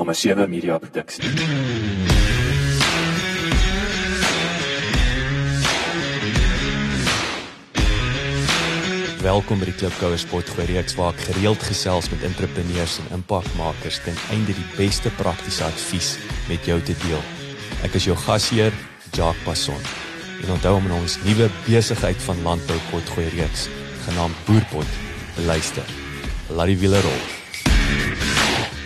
nommer 7 media produksie. Welkom by die Klipkouer Spotgooi reeks waar ek gereeld gesels met entrepreneurs en impakmakers ten einde die beste praktiese advies met jou te deel. Ek is jou gasheer, Jacques Passon. En onthou om ons nuwe besigheid van landbou potgooi reeks genaamd Boerpot te luister. Laat die wiele rol.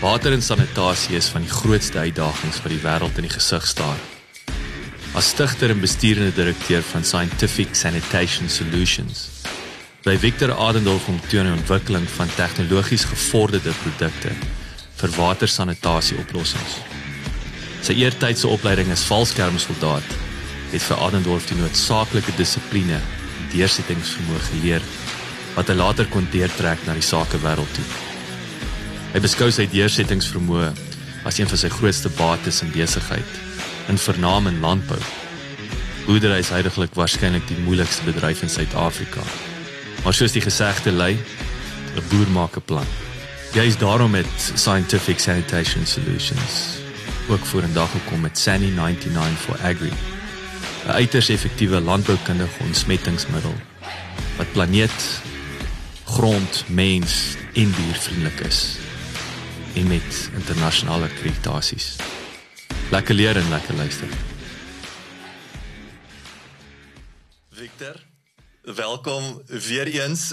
Water en sanitasie is van die grootste uitdagings wat die wêreld in die gesig staar. As stigter en besturende direkteur van Scientific Sanitation Solutions by Victor Adendorf om toe 'n ontwikkeling van tegnologies gevorderde produkte vir watersanitasie oplossings. Sy eertydse opleiding as valskermsoldaat het vir Adendorf die noodsaaklike dissipline en deursettingsvermoë geleer wat hy later kon deurtrek na die sakewêreld toe. Hy beskou sy deursettingsvermoë as een van sy grootste bates in besigheid, in vernaam in landbou. Boerdery is heidaglik waarskynlik die moeilikste bedryf in Suid-Afrika. Maar soos die gesegde lei, 'n boer maak 'n plan. Jy is daarom met Scientific Sanitation Solutions ook vorendag gekom met Sunny 99 for Agri. 'n Uiters effektiewe landboukundige ontsmettingsmiddel wat planeet, grond, mens en diervriendelik is en met internasionale akkreditasies. Lekker leer en lekker luister. Victor, welkom weer eens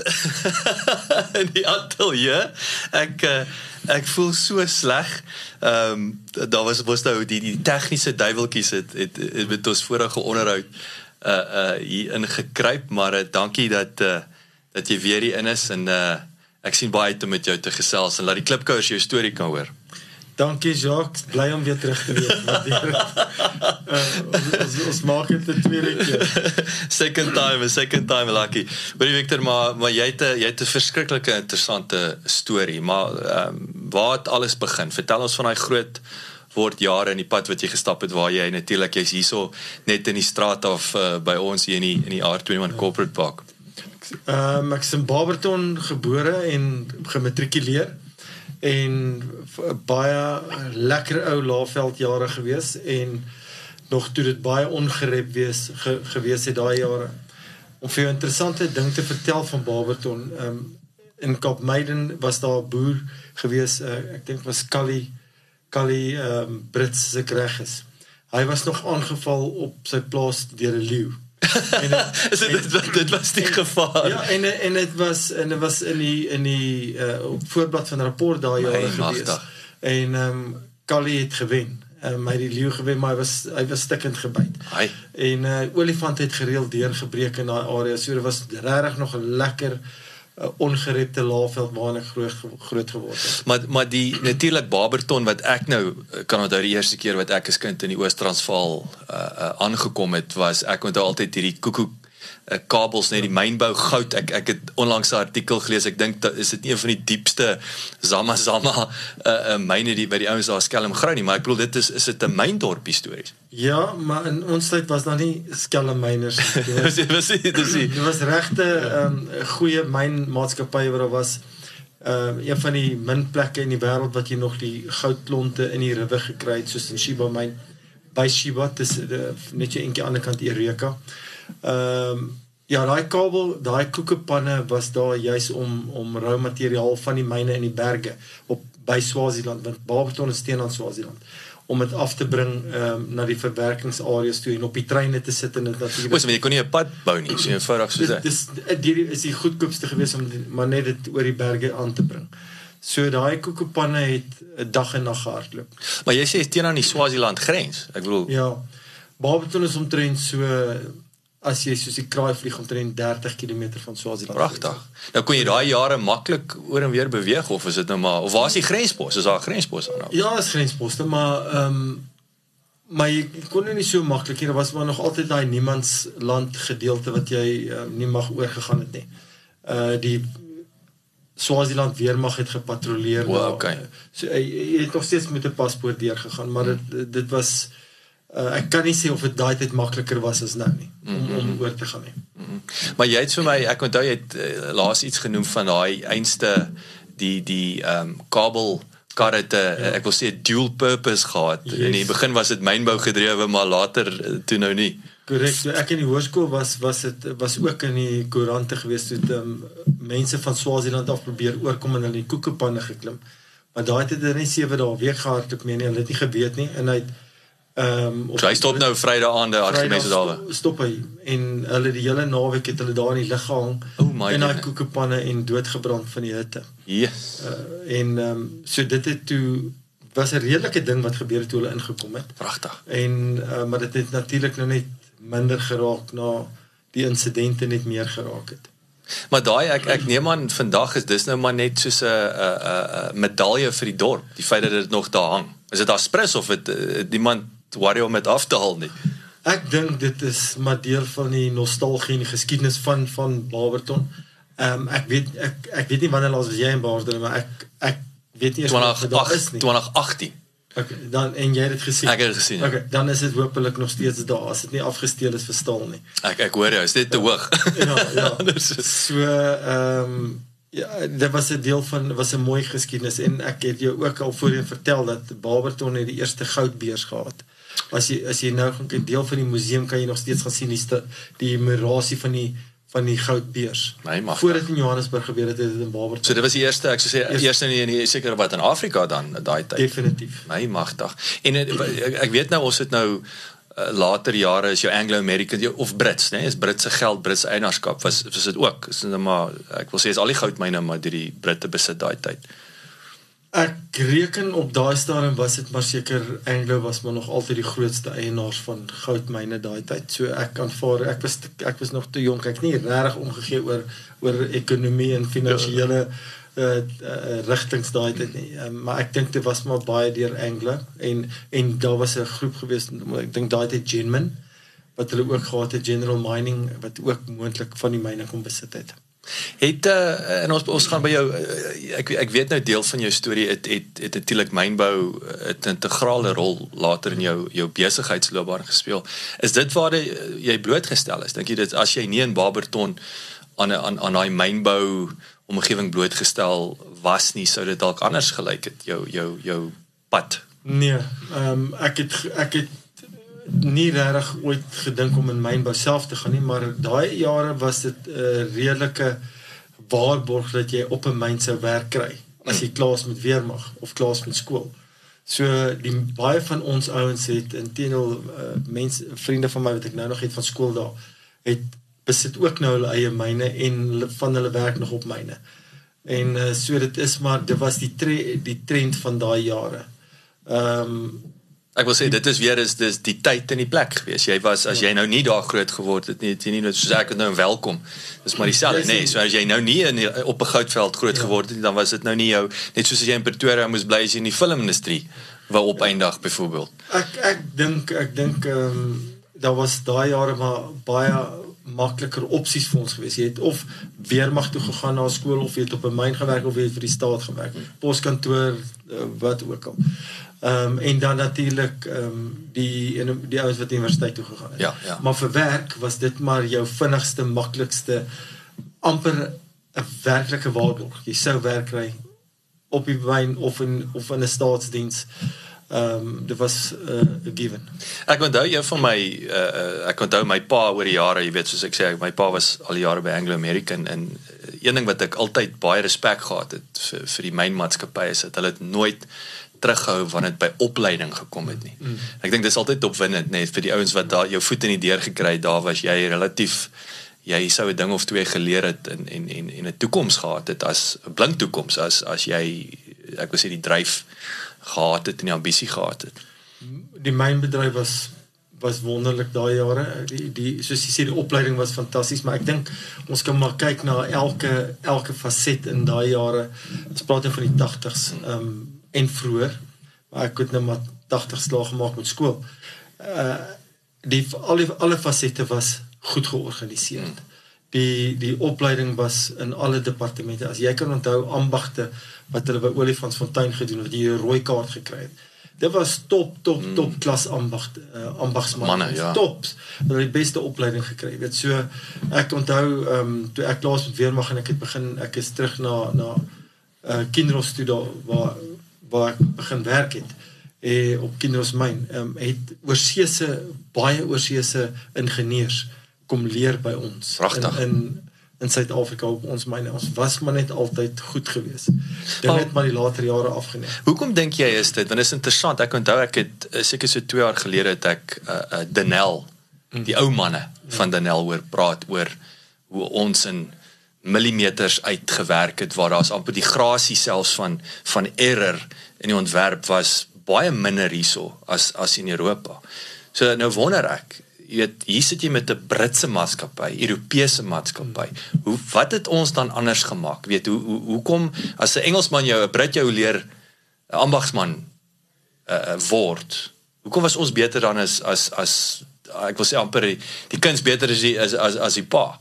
in die ateljee. Ek eh, ek voel so sleg. Ehm um, daar was was nou die die tegniese duiweltjies het het, het met ons vorige onderhoud uh uh hier ingekruip, maar uh, dankie dat uh dat jy weer hier in is en uh ek sien baie uit om met jou te gesels en laat die klipkouers jou storie kan hoor. Dankie Jacques, bly om weer terug te wees. Waardeer dit. uh, ons, ons maak dit 'n tweede keer. second time, second time lucky. Hoorie Victor, maar maar jy het 'n jy het 'n verskriklike interessante storie, maar ehm um, waar het alles begin? Vertel ons van daai groot word jare in die pad wat jy gestap het waar jy natuurlik jy's hierso net in die straat af uh, by ons hier in die in die R21 Corporate Park. Ehm um, ek is in Barberton gebore en gematrikuleer en baie lekker ou Laaveld jare gewees en nog toe dit baie ongerep wees ge, gewees het daai jare. Om vir 'n interessante ding te vertel van Barberton, ehm um, in Kaapmeiden was daar 'n boer gewees, uh, ek dink was Callie Callie ehm um, Brits se reg is. Hy was nog aangeval op sy plaas deur 'n leeu en het, so dit dit, dit was die gevaar. Ja, en en dit was en dit was in die in die uh op voorblad van rapport daai jare gewees. En ehm um, Callie het gewen. Ehm um, hy het die leeu gewen, maar hy was hy was stikkend gebyt. Hy. En uh olifant het gereeld deurgebreek in daai area. So dit was regtig nog 'n lekker 'n ongerepte laafveld waarin ek groot groot geword het. Maar maar die natuurlik Barberton wat ek nou kan onthou die eerste keer wat ek as kind in die Oos-Transvaal uh, uh aangekom het was ek onthou altyd hierdie koekoek kabels net die mynbou goud ek ek het onlangs 'n artikel gelees ek dink dit is dit een van die diepste Zama Zama uh, uh myne die by die ouens daar skelm grou nie maar ek bedoel dit is is dit 'n myndorp stories Ja, maar in ons tyd was daar nie skelm myners nie. Dit was dit was dit was regte ehm um, goeie mynmaatskappye wat daar was. Ehm uh, een van die min plekke in die wêreld wat jy nog die goudklonte in die rivier gekry het soos in Shiba myn by Shiba dis net jy eendag aan die kant Eureka. Ehm um, ja, daai kabel, daai koekepanne was daar juis om om rou materiaal van die myne in die berge op by Swaziland want Barberton is teen aan Swaziland om dit af te bring ehm um, na die verwerkingsareas toe en op die treine te sit en dit natuurlik. Ons weet jy kon nie 'n pad bou nie, so eenvoudig soos dit. Dis die is die goedkoopste gewees om die, maar net dit oor die berge aan te bring. So daai koekepanne het 'n dag en nag gehardloop. Maar jy sê teen aan die Swaziland grens. Ek bedoel Ja. Barberton is omtrent so as jy soos die kraai vlieg omtrent 30 km van Swaziland. Pragtig. Nou kon jy daai jare maklik oor en weer beweeg of is dit nou maar of waar is die grenspos? Is daar 'n grenspos dan nou? Ja, is grensposte, maar ehm um, maar jy kon nie so maklik hier was maar nog altyd daai niemands land gedeelte wat jy um, nie mag oorgegaan het nie. Uh die Swaziland weermag het gepatrolleer. Wow, okay. So jy, jy het nog steeds met 'n paspoort deur gegaan, maar dit dit was uh, ek kan nie sê of dit daai tyd makliker was as nou nie om mm -hmm. om oor te gaan nie. Mm -hmm. Maar jy het vir my ek onthou jy het uh, laas iets genoem van daai einste die die ehm um, kabel kar het 'n ja. ek wil sê dual purpose gehad. Yes. In die begin was dit mynbou gedrewe, maar later eh, toe nou nie. Korrek. Ek in die hoërskool was was dit was ook in die koerante gewees toe um, mense van Swaziland af probeer oorkom en hulle die koekepanne geklim. Maar daai het dit net 7 dae week gehardloop, meen jy, hulle het nie geweet nie en hy het Ehm um, so hy stop nou Vrydag aande as die mense daar. Stop hy en hulle die hele naweek het hulle daar in die lug gehang oh in daai koekepanne en doodgebrand van die hitte. Yes. Uh, en ehm um, so dit het toe was 'n redelike ding wat gebeur het toe hulle ingekom het. Pragtig. En uh, maar dit het natuurlik nou net minder geraak na die insidente net meer geraak het. Maar daai ek ek neem aan vandag is dis nou maar net soos 'n 'n 'n medalje vir die dorp, die feit dat dit nog daar hang. Is dit daar spres of het, het iemand worry om dit af te haal nie. Ek dink dit is maar deel van die nostalgie en die geskiedenis van van Barberton. Ehm um, ek weet ek ek weet nie wanneer laas was jy in Barberton maar ek ek weet nie eers wat daar is nie. 2018. Okay, dan en jy het dit gesien. Ek het dit gesien. Ja. Okay, dan is dit hopelik nog steeds daar as dit nie afgesteel is vir stal nie. Ek ek hoor jou, is dit te hoog? ja, ja. so ehm um, Ja, dit was 'n deel van was 'n mooi geskiedenis en ek het jou ook al voorheen vertel dat Barberton het die eerste goudbeers gehad as jy as jy nou gaan kyk deel van die museum kan jy nog steeds gaan sien die die mirasie van die van die goudbeers. Nee, mag. Voordat in Johannesburg gebeur het, het dit in Barberton. So dit was die eerste, ek sou sê eerste, eerste in die seker wat in Afrika dan daai tyd. Definitief. Nee, magtig. En ek, ek weet nou ons het nou uh, later jare is jou Anglo-American of Brits, né? Nee, is Britse geld, Britse eienaarskap was was dit ook. Is net maar ek wil sê is al die goudmyne maar deur die Britte besit daai tyd. Ek reken op daai stadium was dit maar seker Anglo was maar nog altyd die grootste eienaars van goudmyne daai tyd. So ek aanvaar ek was ek was nog te jonk. Ek nie regtig omgegee oor oor ekonomie en finansiële uh, uh, rigtings daai tyd nie. Um, maar ek dink dit was maar baie deur Anglo en en daar was 'n groep gewees ek dink daai tyd Genman wat hulle ook gehad het General Mining wat ook moontlik van die myne kon besit het. Het uh, en ons ons gaan by jou uh, ek ek weet nou deel van jou storie het het het natuurlik mynbou 'n integrale rol later in jou jou besigheidsloopbaan gespeel. Is dit waar die, jy blootgestel is? Dink jy dit as jy nie in Barberton aan 'n aan aan daai mynbou omgewing blootgestel was nie, sou dit dalk anders gelyk het jou jou jou pad? Nee, ehm um, ek het ek het nie regtig ooit gedink om in mynbou self te gaan nie, maar daai jare was dit 'n uh, redelike waarborg dat jy op 'n myn sou werk kry as jy klaar is met weermag of klaar is met skool. So die baie van ons ouens het intedeel uh, mense vriende van my wat ek nou nog het van skool daar het besit ook nou hulle eie myne en van hulle werk nog op myne. En uh, so dit is maar dit was die tre die trend van daai jare. Ehm um, Ek wil sê dit is weer is dis die tyd en die plek gewees. Jy was as jy nou nie daar groot geword het nie, jy nie net soos ek het nou welkom. Dis maar dieselfde, nee, so as jy nou nie in op 'n goudveld groot ja. geword het nie, dan was dit nou nie jou net soos as jy in Pretoria moes bly as jy in die filmindustrie wou op eendag byvoorbeeld. Ek ek dink ek dink ehm um, daar was daai jare maar baie makliker opsies vir ons gewees. Jy het of weermag toe gegaan na skool of jy het op 'n myn gewerk of jy het vir die staat gewerk. Poskantoor uh, wat ook al. Ehm um, en dan natuurlik ehm um, die die ouens wat universiteit toe gegaan het. Ja, ja. Maar vir werk was dit maar jou vinnigste, maklikste amper 'n werklike waarborg. Jy sou werk kry op die wyn of in of in 'n staatsdiens. Ehm um, dit was 'n uh, given. Ek onthou een van my uh, ek onthou my pa oor die jare, jy weet soos ek sê, my pa was al die jare by Anglo American en een ding wat ek altyd baie respek gehad het vir vir die mynmaatskappye is dat hulle het nooit terughou wanneer dit by opleiding gekom het nie. Mm. Ek dink dis altyd opwindend net vir die ouens wat daar jou voet in die deur gekry het, daar was jy relatief jy sou 'n ding of twee geleer het en en en en 'n toekoms gehad het as 'n blink toekoms as as jy ek wil sê die dryf gehad het en die ambisie gehad het. Die mynbedryf was was wonderlik daai jare. Die die soos jy sê die opleiding was fantasties, maar ek dink ons kan maar kyk na elke elke faset in daai jare. Ons praat van die 80s. Ehm um, en vroeër maar ek het nou maar 80 slaag gemaak met skool. Uh die al die alle fasette was goed georganiseer. Hmm. Die die opleiding was in alle departemente. As jy kan onthou ambagte wat hulle by Olifantsfontein gedoen het, 'n rooi kaart gekry het. Dit was top top hmm. top klas ambagte uh, ambagsmanne. Ja. Top. Hulle het die beste opleiding gekry. Weet so ek onthou ehm um, toe ek klaar met weermag en ek het begin ek is terug na na uh Kinross toe daar waar waar ek begin werk het eh op Kinross myn, ehm um, het oorseese baie oorseese ingenieurs kom leer by ons Pragtig. in in in Suid-Afrika op ons myne. Ons was maar net altyd goed geweest. Dit het maar die later jare afgeneem. Hoekom dink jy is dit? Want dit is interessant. Ek onthou ek het eh, seker so 2 jaar gelede het ek uh, uh Danel, die ou manne van Danel hoor praat oor hoe ons in millimeters uitgewerk het waar daar's amper die grasie selfs van van error in die ontwerp was baie minder hierso as as in Europa. So nou wonder ek, jy weet, hier sit jy met 'n Britse maatskappy, Europese maatskappy. Hoe wat het ons dan anders gemaak? Weet hoe hoe hoekom as 'n Engelsman jou 'n Brit jou leer 'n ambagsman uh, word. Hoekom was ons beter dan as as as ek wil sê amper die, die kind beter as die as as as die pa.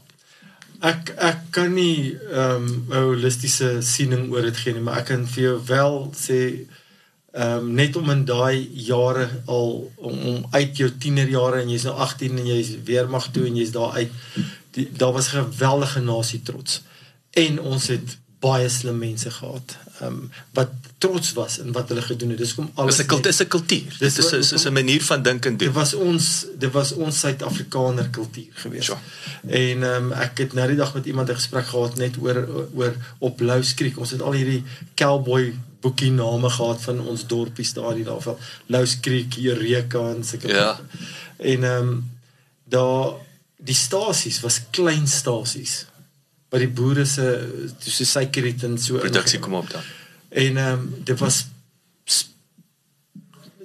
Ek ek kan nie ehm um, holistiese siening oor dit gee nie, maar ek kan vir jou wel sê ehm um, net om in daai jare al om, om uit jou tienerjare en jy's nou 18 en jy's weermag toe en jy's daar uit die, daar was geweldige nasie trots. En ons het baie slim mense gehad. Ehm um, wat trots was in wat hulle gedoen het. Dis kom alles Dis 'n kultuur, dis 'n kultuur. Dit is 'n is 'n manier van dink en Dit doen. was ons dit was ons Suid-Afrikaner kultuur geweest. Ja. En ehm um, ek het nou die dag met iemand 'n gesprek gehad net oor oor op Louws Creek. Ons het al hierdie cowboy boekie name gehad van ons dorpies daar die daarvan. Louws Creek, Eureka en sulke. Ja. En ehm um, daar die stasies was klein stasies by die boere se so suikerriet en so Produksie kom op dan. En ehm um, dit was sp-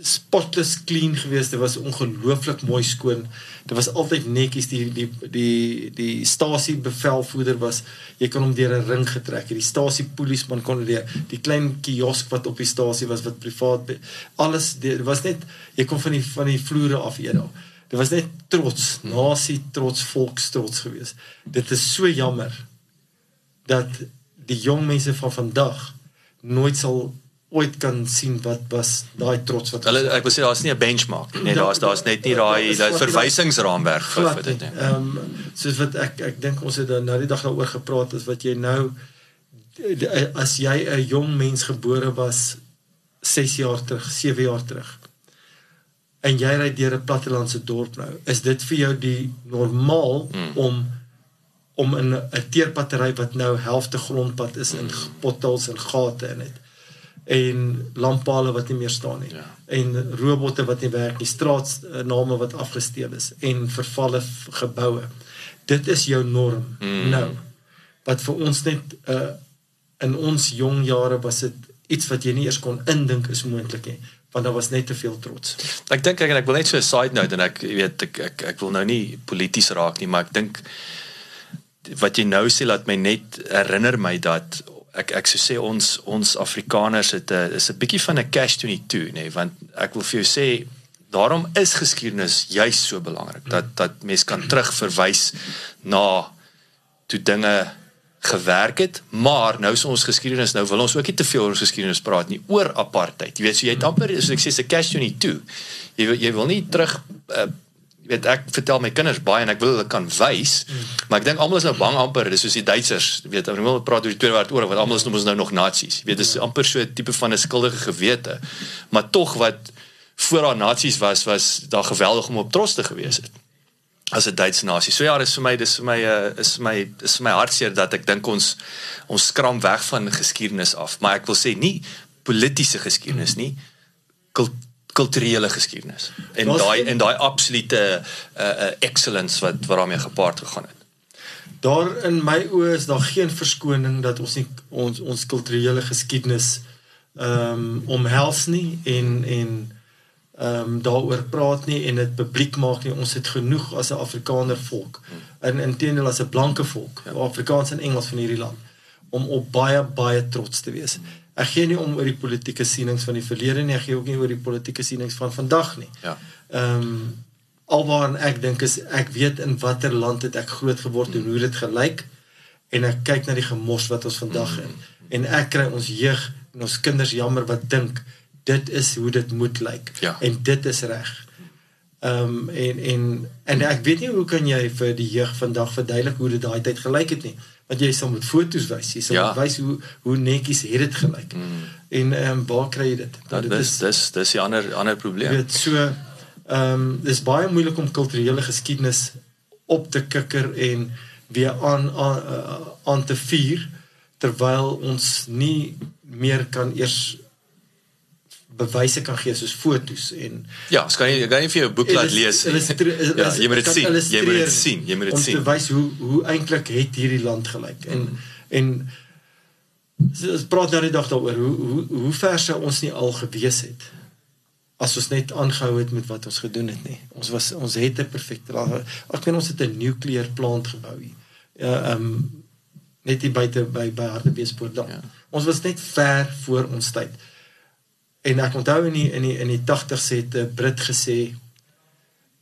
spotless clean geweest. Dit was ongelooflik mooi skoon. Dit was altyd netjies die die die die stasie bevelvoerder was jy kon hom deur 'n ring getrek. het. Die stasie polisieman kon deur die klein kiosk wat op die stasie was wat privaat be- alles dit was net jy kon van die van die vloere af eet daar. Dit was net trots, nasie trots, volkstrots geweest. Dit is so jammer dat die jong mense van vandag nooit sal ooit kan sien wat was daai trots wat Hulle ek wil sê daar's nie 'n benchmark nie. Nee, Ja, daar's daar's net nie daai daai verwysingsraamwerk vir, dit nie. Ehm um, soos wat ek ek dink ons het dan nou die dag daaroor gepraat is wat jy nou as jy 'n jong mens gebore was 6 jaar terug, 7 jaar terug. En jy ry deur 'n plattelandse dorp nou, is dit vir jou die normaal Hmm. om om in 'n teerpattery wat nou helfte grondpad is in potholes en gate in het en lamppale wat nie meer staan nie Ja. en robotte wat nie werk nie straatname wat afgesteel is en vervalle geboue dit is jou norm Mm. nou wat vir ons net uh, in ons jong jare was dit iets wat jy nie eers kon indink is moontlik nie want daar was net te veel trots Ek dink ek en ek wil net so 'n side note en ek weet ek ek ek wil nou nie polities raak nie, maar ek dink wat jy nou sê laat my net herinner my dat ek ek sou sê ons ons Afrikaners het 'n is 'n bietjie van 'n catch 22 nê, nee, want ek wil vir jou sê daarom is geskiedenis juis so belangrik dat dat mens kan terugverwys na toe dinge gewerk het, maar nou is ons geskiedenis nou wil ons ook nie te veel oor ons geskiedenis praat nie oor apartheid. Jy weet, so jy het amper soos ek sê 'n catch 22. Jy wil- jy wil nie terug uh, jy weet ek vertel my kinders baie en ek wil hulle kan wys, mm. maar ek dink almal is nou bang amper, dis soos die Duitsers, jy weet, ons wil praat oor die Tweede Wêreldoorlog, want almal is noem ons nou nog nasies. Jy weet, dis amper so 'n tipe van 'n skuldige gewete. Maar tog wat voor daar nasies was, was daar geweldig om op trots te gewees het as 'n Duitse nasie. So ja, dis vir my dis vir my uh, is vir my is vir my hartseer dat ek dink ons ons skram weg van geskiedenis af, maar ek wil sê nie politieke geskiedenis nie, kul, kulturele geskiedenis. En daai en daai absolute uh, uh, excellence wat wat daarmee gepaard gegaan het. daar in my oë is daar geen verskoning dat ons nie ons ons kulturele geskiedenis ehm um, omhels nie en en ehm um, daaroor praat nie en dit publiek maak nie. Ons het genoeg as 'n Afrikaner volk. In inteendeel as 'n blanke volk, ja. Afrikaans en Engels van hierdie land om op baie baie trots te wees. Ek gee nie om oor die politieke sienings van die verlede nie, ek gee ook nie oor die politieke sienings van vandag nie. Ja. Ehm um, alwaar ek dink is ek weet in watter land het ek groot geword en hoe dit gelyk en ek kyk na die gemors wat ons vandag in en ek kry ons jeug en ons kinders jammer wat dink dit is hoe dit moet lyk Ja. en dit is reg. Ehm um, en en en ek weet nie hoe kan jy vir die jeug vandag verduidelik hoe dit daai tyd gelyk het nie. Want jy sal met foto's wys, jy sal Ja. wys hoe hoe netjies het dit gelyk. Mm. En ehm um, waar kry jy dit? Dat dit dis dis dis die ander ander probleem. Weet so ehm um, dis baie moeilik om kulturele geskiedenis op te kikker en weer aan aan, aan te vier terwyl ons nie meer kan eers bewyse kan gee soos fotos en Ja, ek kan nie ek kan nie vir jou 'n boek laat lees nie. Ja, jy moet dit sien. Jy moet dit sien. Jy moet dit om sien. te wys hoe hoe eintlik het hierdie land gelyk en Mm. en so, ons praat nou die dag daaroor hoe hoe hoe ver sou ons nie al gewees het as ons net aangehou het met wat ons gedoen het nie. Ons was ons het 'n perfekte. Ek meen ons het 'n nuclear plant gebou hier. Ja, ehm um, net hier buite by by Hartbeespoort. Ja. Ons was net ver voor ons tyd. En ek onthou in die in die in die 80s het 'n Brit gesê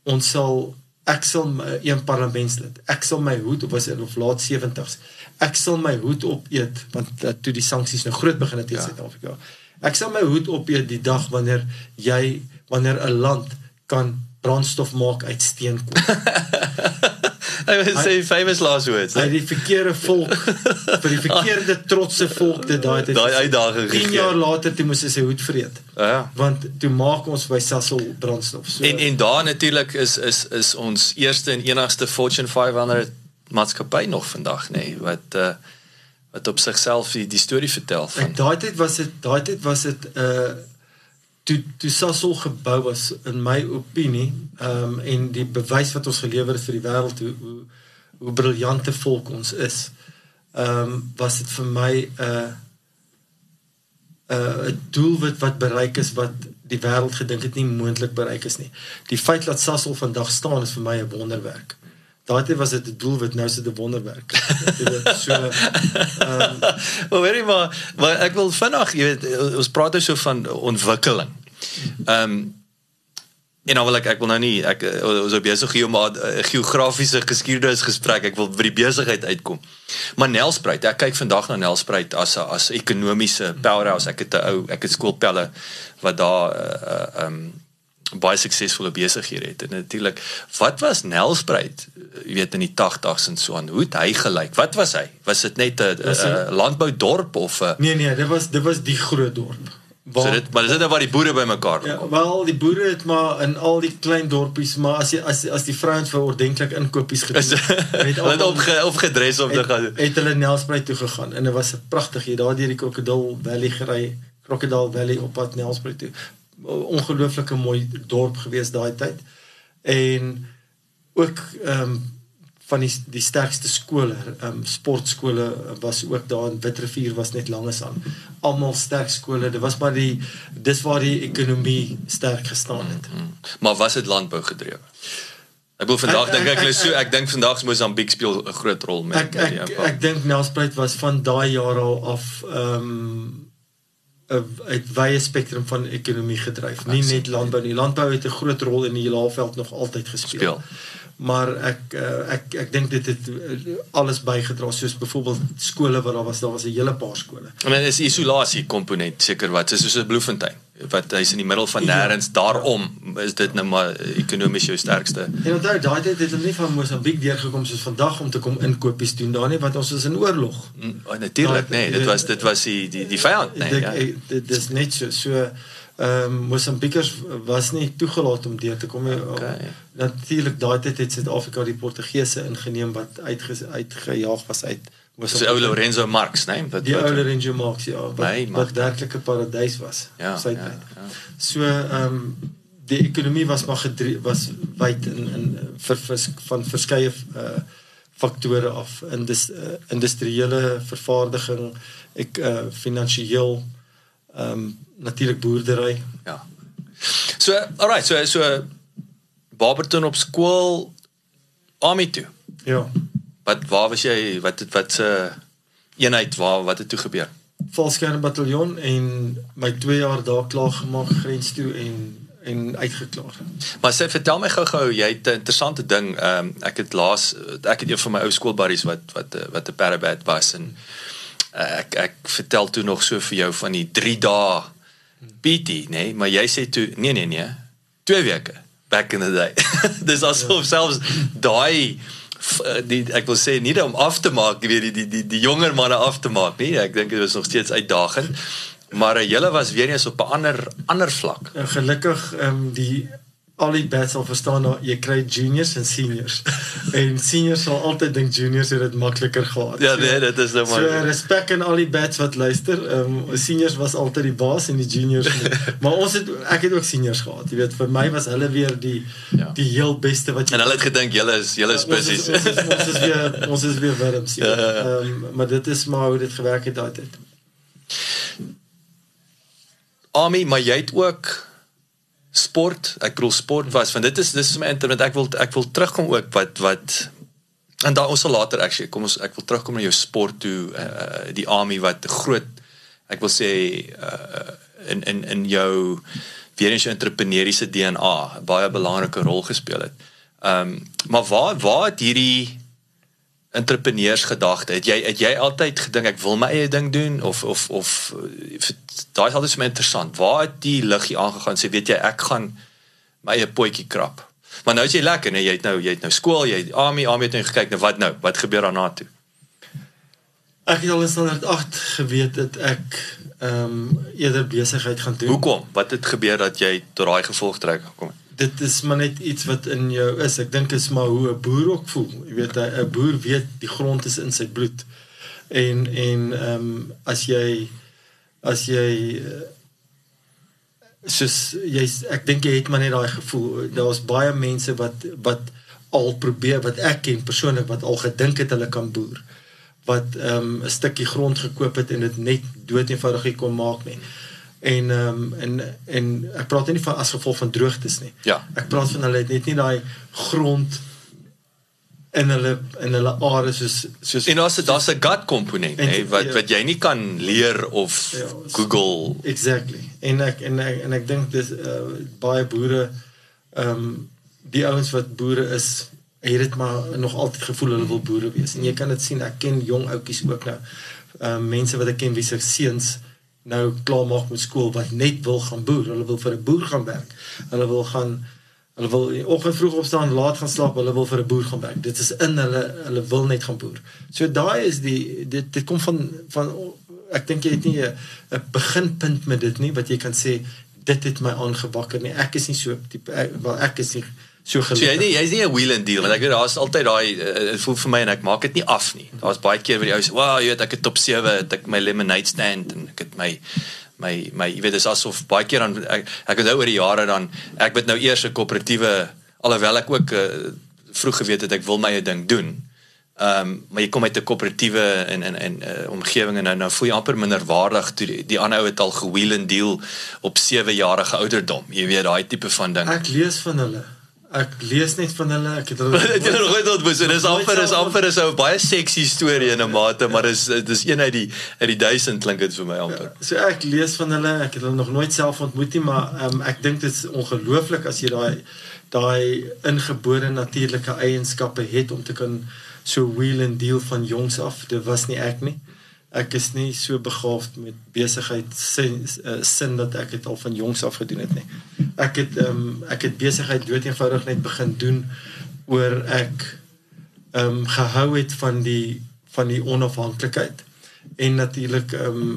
ons sal ek sal my- een parlementslid. Ek sal my hoed op was in of laat 70s. Ek sal my hoed opeet want uh, toe die sanksies nou groot begin het teen Ja. Suid-Afrika. Ek sal my hoed opeet die dag wanneer jy wanneer 'n land kan brandstof maak uit steenkool. Hy het sê famous last words. Hy het die verkeerde volk vir die verkeerde trotse volk dit daai tyd. Daai uitdaging 10 gegee. jaar later toe moes hy sy hoed vreet. Ja. Want toe maak ons by Sasol brandstof. So En en daar natuurlik is is is ons eerste en enigste Fortune 500 maatskappy nog vandag nê nee, wat uh wat op sigself die, die storie vertel van daai tyd was dit daai tyd was dit uh toe toe Sasol gebou was in my opinie ehm um, en die bewys wat ons gelewer het vir die wêreld hoe hoe hoe briljante volk ons is. Ehm um, was dit vir my 'n uh, 'n uh, doelwit wat bereik is wat die wêreld gedink het nie moontlik bereik is nie. Die feit dat Sasol vandag staan is vir my 'n wonderwerk. Daai tyd was dit 'n doelwit, nou is dit 'n wonderwerk. So ehm Maar weet jy maar, maar ek wil vinnig, jy weet, ons praat nou so van ontwikkeling. Ehm um, en dan wil ek ek wil nou nie ek ons is besig hier om 'n eh, geografiese geskiedenis gesprek. Ek wil by die besigheid uitkom. Maar Nelspruit, ek kyk vandag na Nelspruit as 'n as ekonomiese powerhouse. Ek het 'n ou, ek het skoolpelle wat daar eh, eh, ehm uh, um, baie suksesvolle besighede het. En natuurlik, wat was Nelspruit, jy weet in die 80s en so aan. Hoe het hy gelyk? Wat was hy? Was dit net 'n 'n landboudorp of 'n Nee nee, dit was dit was die groot dorp. so dit maar dis net nou waar die boere bymekaar ja, kom. wel die boere het maar in al die klein dorpies, maar as jy as as die vrouens vir ordentlik inkopies gedoen Is het, hulle het almal- opge, opgedres om te het, gaan. het hulle Nelspruit toe gegaan en dit was 'n pragtig jy daar deur die Crocodile Valley gery, Crocodile Valley op pad Nelspruit toe. Ongelooflike mooi dorp gewees daai tyd. En ook ehm um, van die die sterkste skole, ehm um, sportskole was ook daar in Witrifuur was net langes aan. Almal sterk skole. Dit was maar die dis waar die ekonomie sterk gestaan het. Maar was dit landbou gedrewe? Ek wil vandag Ek- dink ek ek- hulle so ek- ek dink vandag Mosambiek speel 'n groot rol met Ek met die ek impak. ek dink Nelspruit was van daai jaar al af ehm um, 'n wye spektrum van ekonomie gedryf. Nie net landbou nie. Landbou het 'n groot rol in die Laagveld nog altyd gespeel. Speel. Maar ek uh, ek ek dink dit het uh, alles bygedra soos byvoorbeeld skole wat daar was, daar was 'n hele paar skole. I mean is isolasie komponent seker wat soos 'n Bloemfontein wat hy's in die middel van Ja. nêrens daarom is dit nou maar ekonomies jou sterkste. En onthou daai tyd het hulle nie van Mosambiek deurgekom soos vandag om te kom inkopies doen daar nie want ons is in oorlog. Mm, oh, Natuurlik, nee, dit dit- was dit was die die die vyand, nee. Dit Ja. ek- dit dis net so so ehm um, Mosambiekers was nie toegelaat om deur te kom nie. Okay. Natuurlik daai tyd het Suid-Afrika die Portugese ingeneem wat uitge, uitgejaag was uit Dis die ou Lorenzo Marx, nee, wat Die ou Lorenzo Marx ja, wat, Nee, wat werklik 'n paradys was Ja, op sy ja, tyd. ja. So ehm um, die ekonomie was maar gedrie, was wyd in in vir, vir van verskeie uh faktore af in dis uh, industriële vervaardiging, ek uh finansiëel ehm um, natuurlik boerdery. Ja. So, alright, so so Barberton op skool Army toe. Ja. Wat waar was jy? Wat het wat se eenheid waar wat het toe gebeur? Valskern bataljon en my 2 jaar daar klaar gemaak grens toe en en uitgeklaar. Maar sê vertel my gou-gou, jy het 'n interessante ding. Ehm um, ek het laas ek het een van my ou skoolbuddies wat wat eh, wat 'n parabat was en uh, ek ek vertel toe nog so vir jou van die 3 dae PT, nê, nee, maar jy sê toe nee nee nee, 2 weke back in the day. Dis asof ja. selfs daai die ek wil sê nie om af te maak, weet die die die die jonger manne af te maak nie. Ek dink dit was nog steeds uitdagend. Maar julle was weer eens op 'n ander ander vlak. En gelukkig ehm um, die al die bats al verstaan nou jy kry juniors en seniors. en seniors sal altyd dink juniors het dit makliker gehad. Ja, nee, dit is nou maar. So respek aan al die bats wat luister. Ehm um, seniors was altyd die baas en die juniors. maar ons het ek het ook seniors gehad. Jy weet vir my was hulle weer die ja. die heel beste wat jy En hulle het gedink julle is julle is busies. Ja, ons, ons, ons is weer ons is weer wurms. Ja. Ehm ja. um, maar dit is maar hoe dit gewerk het daai tyd. Ami, maar jy het ook sport, ek bedoel sport was want dit is dis is my internet ek wil ek wil terugkom ook wat wat en daar ons sal later actually kom ons ek wil terugkom na jou sport toe uh, die army wat groot ek wil sê uh, in in in jou weer eens jou entrepreneursiese DNA baie belangrike rol gespeel het. Ehm um, maar waar waar het hierdie entrepreneursgedagte. Het jy het jy altyd gedink ek wil my eie ding doen of of of daai is altyd so interessant. Waar het die liggie aangegaan sê weet jy ek gaan my eie potjie krap. Maar nou is jy lekker, nee, jy het nou jy het nou skool, jy het army, army het nou gekyk nou wat nou? Wat gebeur daarna toe? Ek het al in standaard 8 geweet dat ek ehm um, eerder besigheid gaan doen. Hoekom? Wat het gebeur dat jy tot daai gevolgtrek gekom het? Dit is maar net iets wat in jou is. Ek dink is maar hoe 'n boer ook voel. Jy weet 'n boer weet die grond is in sy bloed. En en ehm um, as jy as jy soos jy ek dink jy het maar net daai gevoel. Daar's baie mense wat wat al probeer wat ek ken persoonlik wat al gedink het hulle kan boer wat ehm um, 'n stukkie grond gekoop het en dit net dood eenvoudig kon maak nie en ehm um, en en ek praat nie van as gevolg van droogtes nie. Ja. Ek praat van hulle het net nie daai grond in hulle in hulle are soos soos En daar's daar's 'n gut komponent hè wat ja. wat jy nie kan leer of ja, Google Exactly. En ek en ek, en ek dink dis uh, baie boere ehm um, die ouens wat boere is het dit maar nog altyd gevoel hulle wil boere wees. En jy kan dit sien, ek ken jong ouetjies ook nou. Ehm um, mense wat ek ken wie se seuns nou klaar maak met skool wat net wil gaan boer. Hulle wil vir 'n boer gaan werk. Hulle wil gaan hulle wil oggend vroeg opstaan, laat gaan slaap, hulle wil vir 'n boer gaan werk. Dit is in hulle hulle wil net gaan boer. So daai is die dit dit kom van van ek dink jy het nie 'n beginpunt met dit nie wat jy kan sê dit het my aangewakker nie. Ek is nie so tipe wel ek is nie so gelukkig. So jy nie jy's nie 'n wheel and deal want ek weet daar's altyd daai dit uh, voel vir my en ek maak dit nie af nie. Daar's baie keer waar die ou sê, "Wow, jy weet ek het top 7, het ek my lemonade stand en ek het my my my jy weet dis asof baie keer dan ek ek het nou oor die jare dan ek het nou eers 'n koöperatiewe alhoewel ek ook uh, vroeg geweet het ek wil my eie ding doen. Ehm um, maar jy kom uit 'n koöperatiewe en en en uh, omgewing en nou nou voel jy amper minder waardig toe die, die ander ou het al gewheel and deal op 7 jarige ouderdom. Jy weet daai tipe van ding. Ek lees van hulle ek lees net van hulle ek het hulle het julle nog nooit ontmoet so dis amper is amper is 'n baie seksie storie in 'n mate maar dis dis een uit die uit die duisend klink dit vir my amper. Ja, so ek lees van hulle ek het hulle nog nooit self ontmoet nie maar um, ek dink dit is ongelooflik as jy daai daai ingebore natuurlike eienskappe het om te kan so wheel and deal van jongs af. Dit was nie ek nie ek is nie so begaafd met besigheid sin, uh, sin dat ek dit al van jongs af gedoen het nie. Ek het ehm um, ek het besigheid dood eenvoudig net begin doen oor ek ehm um, gehou het van die van die onafhanklikheid en natuurlik ehm um,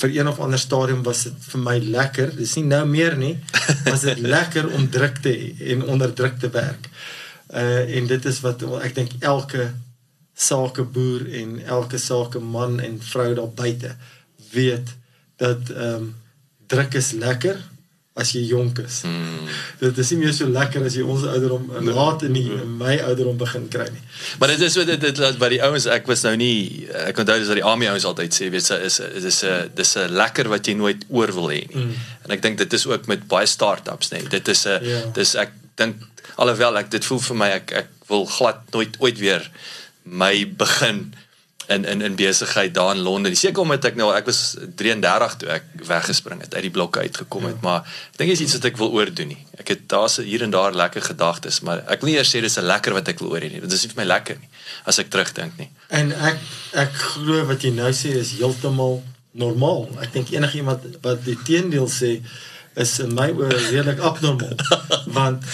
vir een of ander stadium was dit vir my lekker. Dis nie nou meer nie. Was dit lekker om druk te en onder druk te werk. Uh en dit is wat ek dink elke sakeboer en elke sakeman en vrou daar buite weet dat ehm um, druk is lekker as jy jonk is. Mm. Dit is nie meer so lekker as jy ons ouderdom nee. laat in die in my ouderdom begin kry nie. Maar dit is wat dit dit wat die ouens ek was nou nie ek onthou dis dat die army ouens altyd sê weet jy is dis 'n dis 'n lekker wat jy nooit oor wil hê nie. Mm. En ek dink dit is ook met baie start-ups nê. Dit is 'n yeah. Ja. dis ek dink alhoewel ek dit voel vir my ek ek wil glad nooit ooit weer my begin in in in besigheid daar in Londen. Seker omdat ek nou ek was 33 toe ek weggespring het uit die blokke uitgekom het, ja. maar ek dink is iets wat ek wil oordoen nie. Ek het daar's hier en daar lekker gedagtes, maar ek wil nie eers sê dis 'n lekker wat ek wil oor hê nie. Dit is nie vir my lekker nie as ek terugdink nie. En ek ek glo wat jy nou sê is heeltemal normaal. Ek dink enigiemand wat die teendeel sê is in my oë redelik abnormaal. Want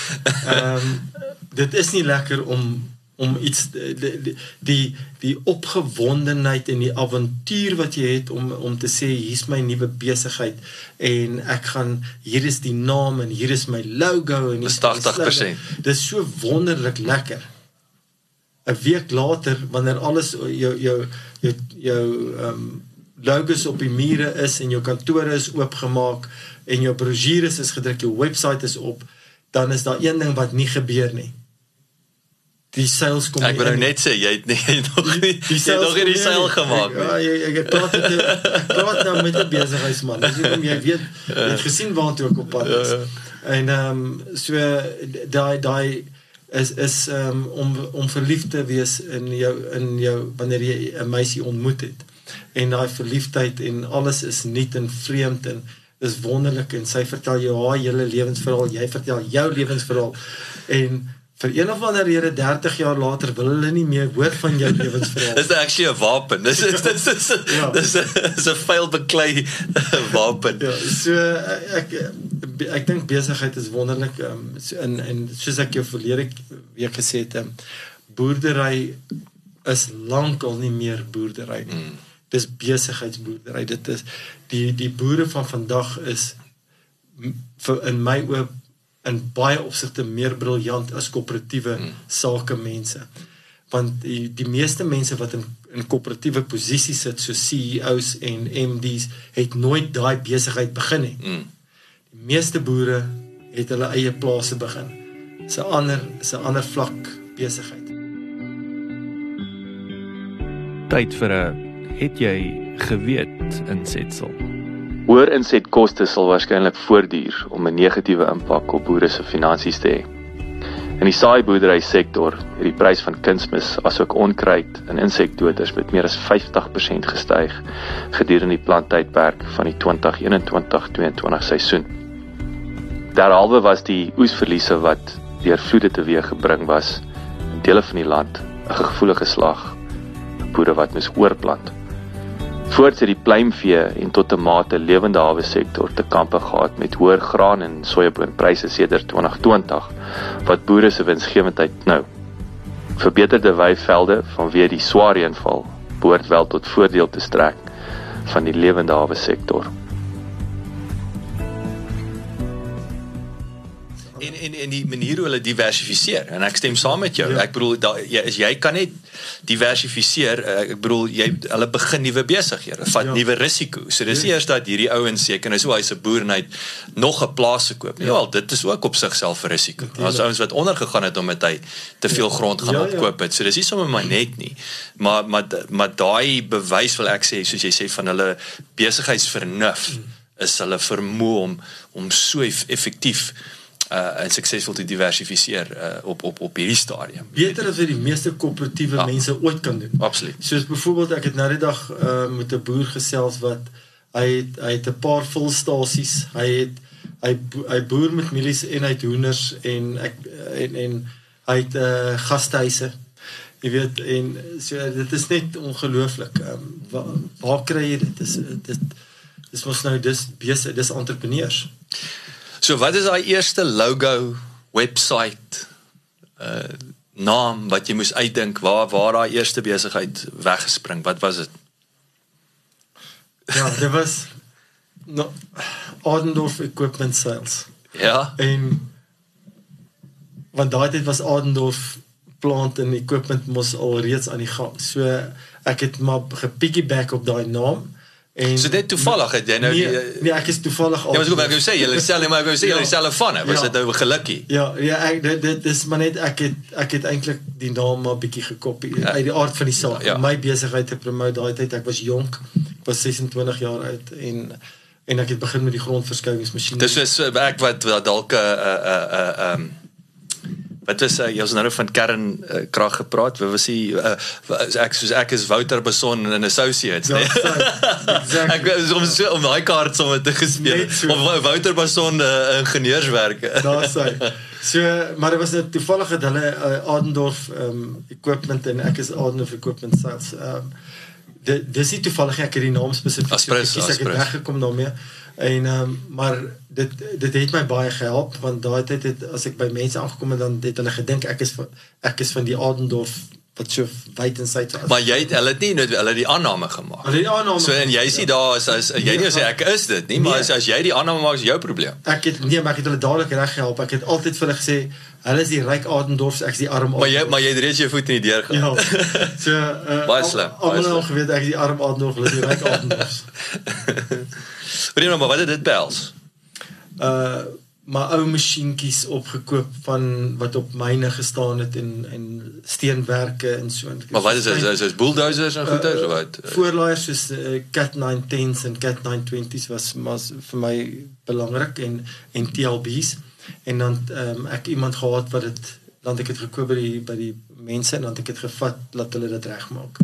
ehm um, dit is nie lekker om om iets die die die opgewondenheid en die avontuur wat jy het om om te sê hier's my nuwe besigheid en ek gaan hier is die naam en hier is my logo en dis 80%. Dis so wonderlik lekker. 'n Week later wanneer alles jou jou jou jou ehm um, logos op die mure is en jou kantore is oopgemaak en jou brosjures is gedruk, jou webwerf is op, dan is daar een ding wat nie gebeur nie die seils kom Ek wou nou net sê jy het nie nog nie die, die jy nog nie die seil gemaak nie. Ja, jy ek praat met ek praat nou met 'n besigheidsman. Dis hoekom jy weet jy het gesien waartoe ek op pad is. Ja, ja. En ehm um, so daai daai is is um, om om verlief te wees in jou in jou wanneer jy 'n meisie ontmoet het. En daai verliefdheid en alles is nuut en vreemd en is wonderlik en sy vertel jou haar hele lewensverhaal, jy vertel jou lewensverhaal en vir een of ander rede 30 jaar later wil hulle nie meer hoor van jou lewensverhaal. dis actually 'n wapen. Dis is dis is dis is 'n vuil beklei wapen. Ja, so ek ek dink besigheid is wonderlik um, so in en soos ek jou verlede week gesê het, um, boerdery is lankal nie meer boerdery nie. Mm. Dis besigheidsboerdery. Dit is die die boere van vandag is vir in my oop in baie opsigte meer briljant as koöperatiewe hmm. sakemense. Want die die meeste mense wat in in koöperatiewe posisies sit so CEOs en MDs het nooit daai besigheid begin nie. Hmm. Die meeste boere het hulle eie plase begin. Dis 'n ander is 'n ander vlak besigheid. Tyd vir 'n het jy geweet insetsel. Hoër insetkoste sal waarskynlik voortduur om 'n negatiewe impak op boere se finansies te hê. In die saaiboerdery sektor het die prys van kunsmis asook onkruid en insekdoders met meer as 50% gestyg gedurende die planttydperk van die 2021-2022 seisoen. Daaralwe was die oesverliese wat deur vloede teweeggebring was in dele van die land 'n gevoelige slag vir boere wat moes oorplant. Voorts het die pluimvee en tot 'n mate lewende hawe sektor te kampe gehad met hoër graan en sojaboonpryse sedert 2020 wat boere se winsgewendheid knou. Verbeterde weivelde vanweë die swaar reënval behoort wel tot voordeel te strek van die lewende hawe sektor. En en en die manier hoe hulle diversifiseer en ek stem saam met jou. Ja. Ek bedoel da, jy is jy kan net diversifiseer. Uh, ek bedoel jy hulle begin nuwe besighede, vat ja. nuwe risiko. So dis ja. eers dat hierdie ouens seker nou so hy's 'n boer en hy nog 'n plaas gekoop. Ja, wel, dit is ook op sigself 'n risiko. Daar's ouens wat onder gegaan het omdat hy te veel grond gaan ja, ja. opkoop het. So dis nie sommer maar net nie. Maar maar maar daai bewys wil ek sê soos jy sê van hulle besigheidsvernuf mm. is hulle vermoë om om so effektief uh en suksesvol te diversifiseer uh op op op hierdie stadium. Beter as wat die meeste koöperatiewe ja, mense ooit kan doen. Absoluut. Soos byvoorbeeld ek het nou die dag uh met 'n boer gesels wat hy het, hy het 'n paar volstasies. Hy het hy hy boer met mielies en hy het hoenders en ek en en hy het uh gastehuise. Jy weet en so dit is net ongelooflik. Ehm um, waar, waar kry jy dit? Dis dit dis mos nou dis besig dis entrepreneurs. So wat is daai eerste logo, website, uh naam wat jy moes uitdink waar waar daai eerste besigheid weggespring? Wat was dit? Ja, dit was no Adendorf Equipment Sales. Ja. En want daai tyd was Adendorf plant en equipment mos al reeds aan die gang. So ek het maar gepiggyback op daai naam En so dit toevallig het jy nou nee, die, nee ek is toevallig al. Ja, maar ek wou sê jy sê maar ek wou sê jy sê van, was dit ja. nou gelukkie? Ja, ja, ek dit dit is maar net ek het ek het eintlik die naam maar bietjie gekopie ja. uit die aard van die saak. Ja. My besigheid te promote daai tyd ek was jonk. Ek was 26 jaar oud en en ek het begin met die grondverskouingsmasjiene. Dis so ek wat dalk 'n 'n 'n 'n Wat is uh, jy ons nou van kern uh, krag gepraat? Wat was hy uh, ek soos ek is Wouter Beson en associates, ja, nee. Exactly. ek is om so, om daai kaart sommer te gespeel. So. Of Wouter Beson uh, ingenieurswerke. Daar sê. So maar dit was net toevallig dat hulle uh, Adendorf um, equipment en ek is Adendorf equipment sales. Um, dit dis nie toevallig ek het die naam spesifiek gekies ek het weggekom daarmee. En ehm um, maar dit dit het my baie gehelp want daai tyd het as ek by mense aangekom het dan het hulle gedink ek is van, ek is van die Adendorf wat so wyd en suid Maar jy het hulle het nie net hulle die aanname gemaak. Hulle die aanname. So en jy sien daar is as jy nie sê ek is dit nie, maar Nee. as, as jy die aanname maak is jou probleem. Ek het nee, maar ek het hulle dadelik reg gehelp. Ek het altyd vir hulle gesê hulle is die ryk Adendorfs, ek is die arm Maar jy Adendorf. maar jy het reeds jou voet in die deur gehad. Ja. So uh, Baie slim, Almal het geweet ek is die arm Adendorf, hulle is die ryk Adendorfs. Weet jy nou maar wat het dit behels? uh maar ou masjienkies opgekoop van wat op myne gestaan het en en steenwerke en so. Maar wat is dit? Is dit bulldozers en goeders of wat? Voorlaaiers soos uh, Cat 910s en Cat 920s was mas vir my belangrik en en TLB's en dan um, ek iemand gehad wat dit dan het ek dit gekoop by die by die mense en dan het ek dit gevat laat hulle dit regmaak.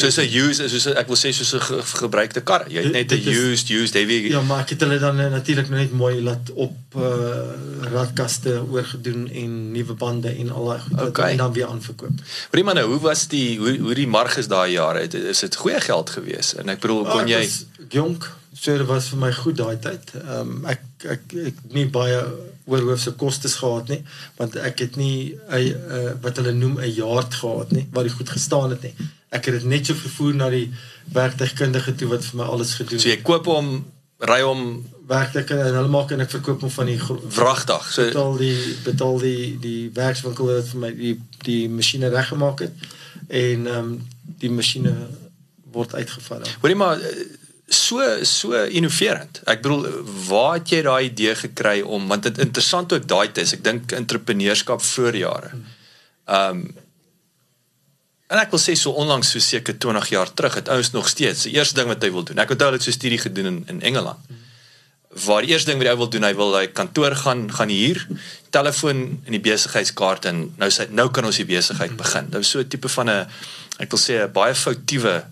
Soos 'n used soos 'n- ek wil sê soos 'n ge, gebruikte kar. Jy het net 'n is- used used heavy Ja, maar ek het hulle dan uh, natuurlik nou net mooi laat op uh, radkaste oorgedoen en nuwe bande en al daai goed Okay. en dan weer aanverkoop. Maar nou, hoe was die hoe hoe die marges daai jare? Het- Is dit goeie geld gewees? En ek bedoel kon Ah, jy was jonk, so dit was vir my goed daai tyd. Ehm um, ek ek ek nie baie oorhoofse kostes gehad nie, want ek het nie 'n uh, wat hulle noem 'n yard gehad nie waar die goed gestaan het nie. Ek het dit net so vervoer na die werktuigkundige toe wat vir my alles gedoen so jy koop hom ry hom werktuig en hulle maak en ek verkoop hom van die wragtig. So betaal die betaal die die werkswinkel wat vir my die die masjiene reggemaak het en ehm um, die masjiene word uitgevat. dan. hoorie maar eh, so so innoverend. Ek bedoel waar het jy daai idee gekry om want dit interessant ook daai tyd is. Ek dink entrepreneurskap vroeë jare. Ehm um, En ek wil sê so onlangs so seker 20 jaar terug het ouens nog steeds die eerste ding wat hy wil doen. Ek onthou hulle het so 'n studie gedoen in in Engeland. Waar die eerste ding wat hy wil doen, hy wil hy kantoor gaan gaan huur, telefoon en die besigheidskaart en nou sê nou kan ons die besigheid begin. Dit was so 'n tipe van 'n ek wil sê 'n baie foutiewe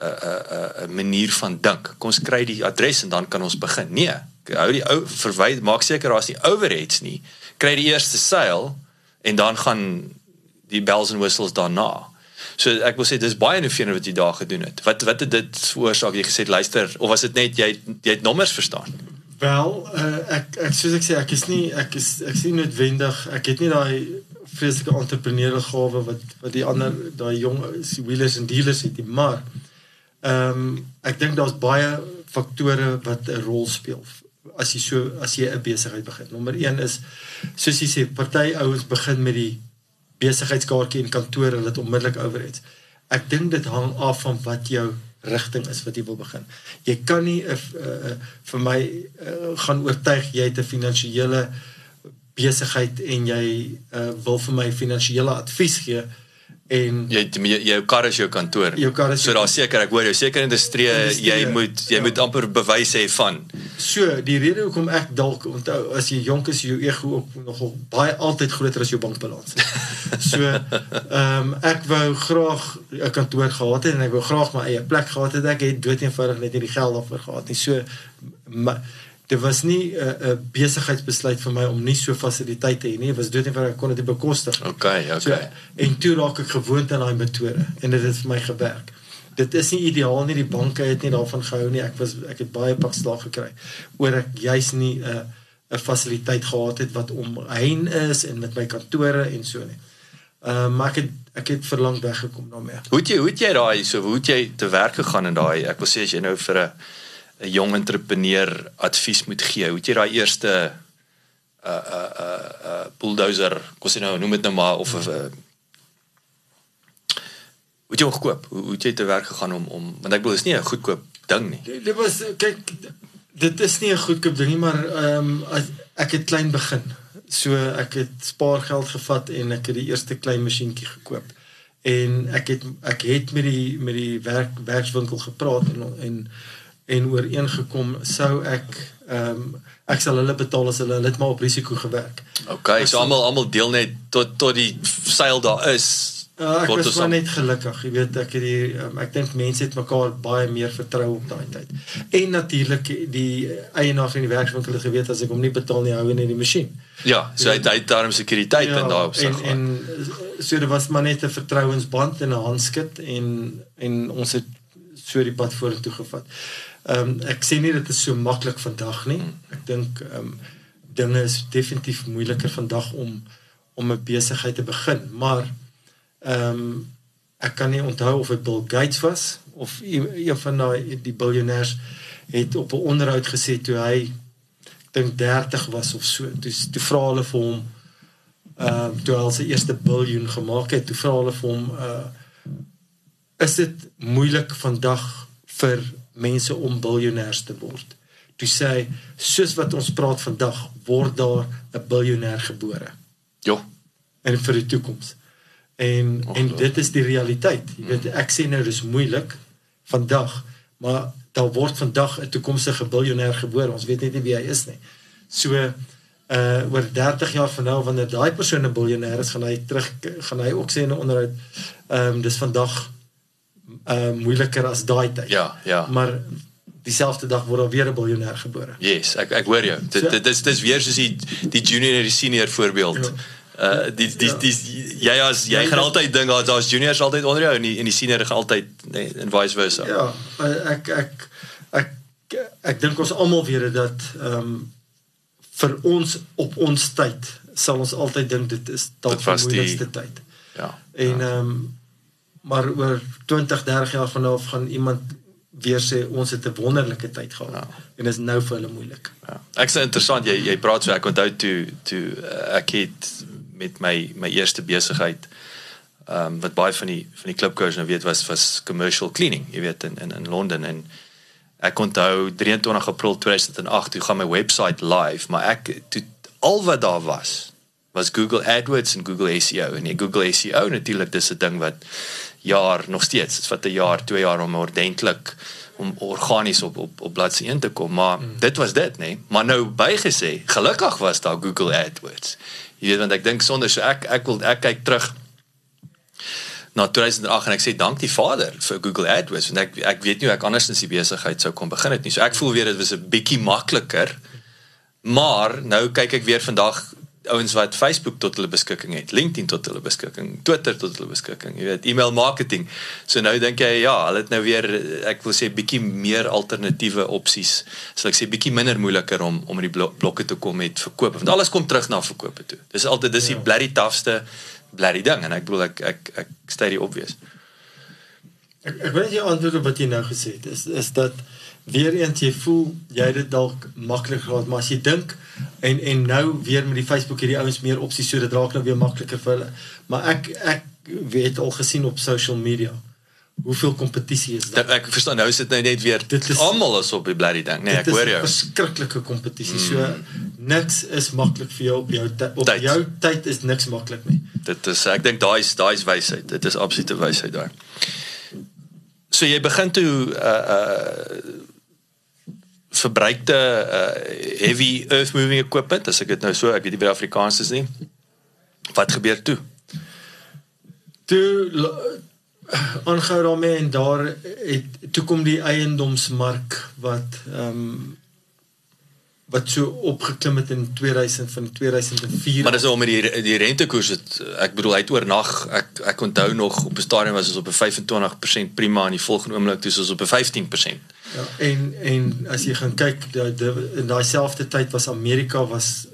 'n 'n 'n manier van dink. Kom ons kry die adres en dan kan ons begin. Nee, hou die ou verwy maak seker daar's nie overheads nie. Kry die eerste seil en dan gaan die bells and whistles daarna. So ek wil sê dis baie innoverend wat jy daar gedoen het. Wat wat het dit veroorsaak jy gesê luister of was dit net jy jy het nommers verstaan? Wel, uh, ek ek soos ek sê ek is nie ek is ek sien noodwendig ek het nie daai vreeslike entrepreneuriële gawe wat wat die ander daai jong wheelers en dealers het nie, maar ehm um, ek dink daar's baie faktore wat 'n rol speel as jy so as jy 'n besigheid begin. Nommer 1 is soos jy sê party ouens begin met die besigheidskaartjie en kantoor hulle het onmiddellik overheads. Ek dink dit hang af van wat jou rigting is wat jy wil begin. Jy kan nie 'n uh, vir my uh, gaan oortuig jy het 'n finansiële besigheid en jy uh, wil vir my finansiële advies gee en Jy jy- jou kar is jou kantoor. Jou kar is so jou- daar seker ek hoor jou seker industrie jy moet jy ja. moet amper bewys hê van. so die rede hoekom ek dalk onthou as jy jonk is jou ego ook nogal baie altyd groter as jou bankbalans. so ehm um, ek wou graag 'n kantoor gehad het en ek wou graag my eie plek gehad het. Ek het dood eenvoudig net nie die geld daarvoor gehad nie. So maar dit was nie 'n uh, 'n besigheidsbesluit vir my om nie so fasiliteite te hê nie. Dit was dood eenvoudig ek kon dit nie bekostig nie. Okay, okay. So, en toe raak ek gewoond aan daai metode en dit het vir my gewerk. Dit is nie ideaal nie, die banke het nie daarvan gehou nie. Ek was ek het baie pak slag gekry oor ek juis nie 'n uh, 'n fasiliteit gehad het wat omheen is en met my kantore en so nie. Ehm uh, maar ek het ek het verlang weggekom daarmee. Hoe het jy hoe het jy daai so hoe het jy te werk gegaan in daai ek wil sê as jy nou vir 'n 'n jong entrepreneur advies moet gee, hoe jy daai eerste 'n 'n 'n 'n bulldozer, kom sê nou noem dit nou maar of 'n uh, hoe jy hom gekoop? Hoe hoe jy te werk gegaan om om want ek bedoel dis nie 'n goedkoop ding nie. Dit dit was kyk dit is nie 'n goedkoop ding nie, maar ehm um, ek het klein begin. So ek het spaargeld gevat en ek het die eerste klein masjienkie gekoop. En ek het ek het met die met die werk werkswinkel gepraat en en en ooreengekom sou ek ehm um, ek sal hulle betaal as hulle het maar op risiko gewerk. Okay, so almal almal deel net tot tot die seil daar is. Uh, ek was maar net gelukkig, jy weet ek het die um, ek dink mense het mekaar baie meer vertrou op daai tyd. En natuurlik die eienaar van die werkswinkel het geweet as ek hom nie betaal nie, hou hy net die masjien. Ja, so hy het- hy daarom sekuriteit in daai opsig. en en so dit was maar net 'n vertrouensband en 'n handskit en en ons het so die pad vorentoe gevat. Ehm um, ek sê nie dit is so maklik vandag nie. Ek dink ehm um, dinge is definitief moeiliker vandag om om 'n besigheid te begin, maar ehm um, ek kan nie onthou of dit Bill Gates was of een van daai die biljonêers het op 'n onderhoud gesê toe hy dink 30 was of so. Toe toe vra hulle vir hom ehm uh, toe hy sy eerste biljoen gemaak het, toe vra hulle vir hom uh is dit moeilik vandag vir mense om biljonêers te word? Toe sê hy soos wat ons praat vandag word daar 'n biljonêer gebore. Ja. En vir die toekoms. En Och, en dit is die realiteit. Jy weet ek sê nou dis moeilik vandag, maar daar word vandag 'n toekomstige biljoenêr gebore. Ons weet net nie wie hy is nie. So uh oor 30 jaar van nou wanneer daai persoon 'n biljoenêr is, gaan hy terug gaan hy ook sê in 'n onderhoud ehm um, dis vandag uh moeiliker as daai tyd. Ja, ja. Maar dieselfde dag word daar weer 'n biljoenêr gebore. Yes, ek ek hoor jou. Dit so, dit is dis weer soos die die junior en die senior voorbeeld. Ja. Uh die die ja. die jy as jy ja, gaan altyd dink dat daar's juniors altyd onder jou en die en die senior gaan altyd nee en vice versa. Ja, ek ek ek ek, ek dink ons almal weet dat ehm um, vir ons op ons tyd sal ons altyd dink dit is dalk die moeilikste tyd. Ja. En ja. ehm ja. um, maar oor 20, 30 jaar van nou af gaan iemand weer sê ons het 'n wonderlike tyd gehad ja. en is nou vir hulle moeilik. Ja. Ek sê interessant jy jy praat so ek onthou toe toe uh, ek het met my my eerste besigheid ehm um, wat baie van die van die klipkoers nou weet was was commercial cleaning, jy weet in in in Londen en ek onthou 23 April 2008 toe gaan my website live, maar ek toe al wat daar was was Google AdWords en Google SEO en die Google SEO natuurlik dis 'n ding wat jaar nog steeds, dit vat 'n jaar, 2 jaar om ordentlik om organies op op op bladsy 1 te kom, maar mm. dit was dit, nê? Nee? Maar nou bygesê, gelukkig was daar Google AdWords jy weet want ek dink sonder so ek ek wil ek kyk terug na 2008 en ek sê dank die Vader vir Google AdWords want ek ek weet nie hoe ek andersins die besigheid sou kon begin het nie. So ek voel weer dit was 'n bietjie makliker. Maar nou kyk ek weer vandag ouens wat Facebook tot hulle beskikking het, LinkedIn tot hulle beskikking, Twitter tot hulle beskikking, jy weet, e-mail marketing. So nou dink jy ja, hulle het nou weer ek wil sê bietjie meer alternatiewe opsies. So ek sê bietjie minder moeiliker om om in die blokke te kom met verkoop. Want alles kom terug na verkoop toe. Dis altyd dis die ja. blerry tafste blerry ding en ek bedoel ek ek ek stay die obvious. Ek ek weet jy antwoord op wat jy nou gesê het. Is is dat weer eens jy voel jy het dit dalk maklik gehad maar as jy dink en en nou weer met die Facebook hierdie ouens meer opsies so dit raak nou weer makliker vir hulle. Maar ek ek weet al gesien op social media hoeveel kompetisie is daar. Ek verstaan nou is dit nou net weer dit is almal is op die bloody ding. Nee ek hoor jou. verskriklike kompetisie mm. so niks is maklik vir jou op jou op tyd. jou tyd is niks maklik nie dit is ek dink daai is daai is wysheid. Dit is absolute wysheid daar. So jy begin toe uh uh verbruikte uh, heavy earth moving equipment as ek dit nou so ek weet nie wie Afrikaans is nie. Wat gebeur toe? Toe aangehou daarmee en daar het toe kom die eiendomsmark wat ehm um, wat so opgeklim het in 2000 van 2004 Maar dis om met die die rentekoers het ek bedoel hy het oornag ek ek onthou nog op 'n stadium was ons op 'n 25% prima en die volgende oomblik toe is ons op 'n 15%. Ja, en en as jy gaan kyk in daai selfde tyd was Amerika was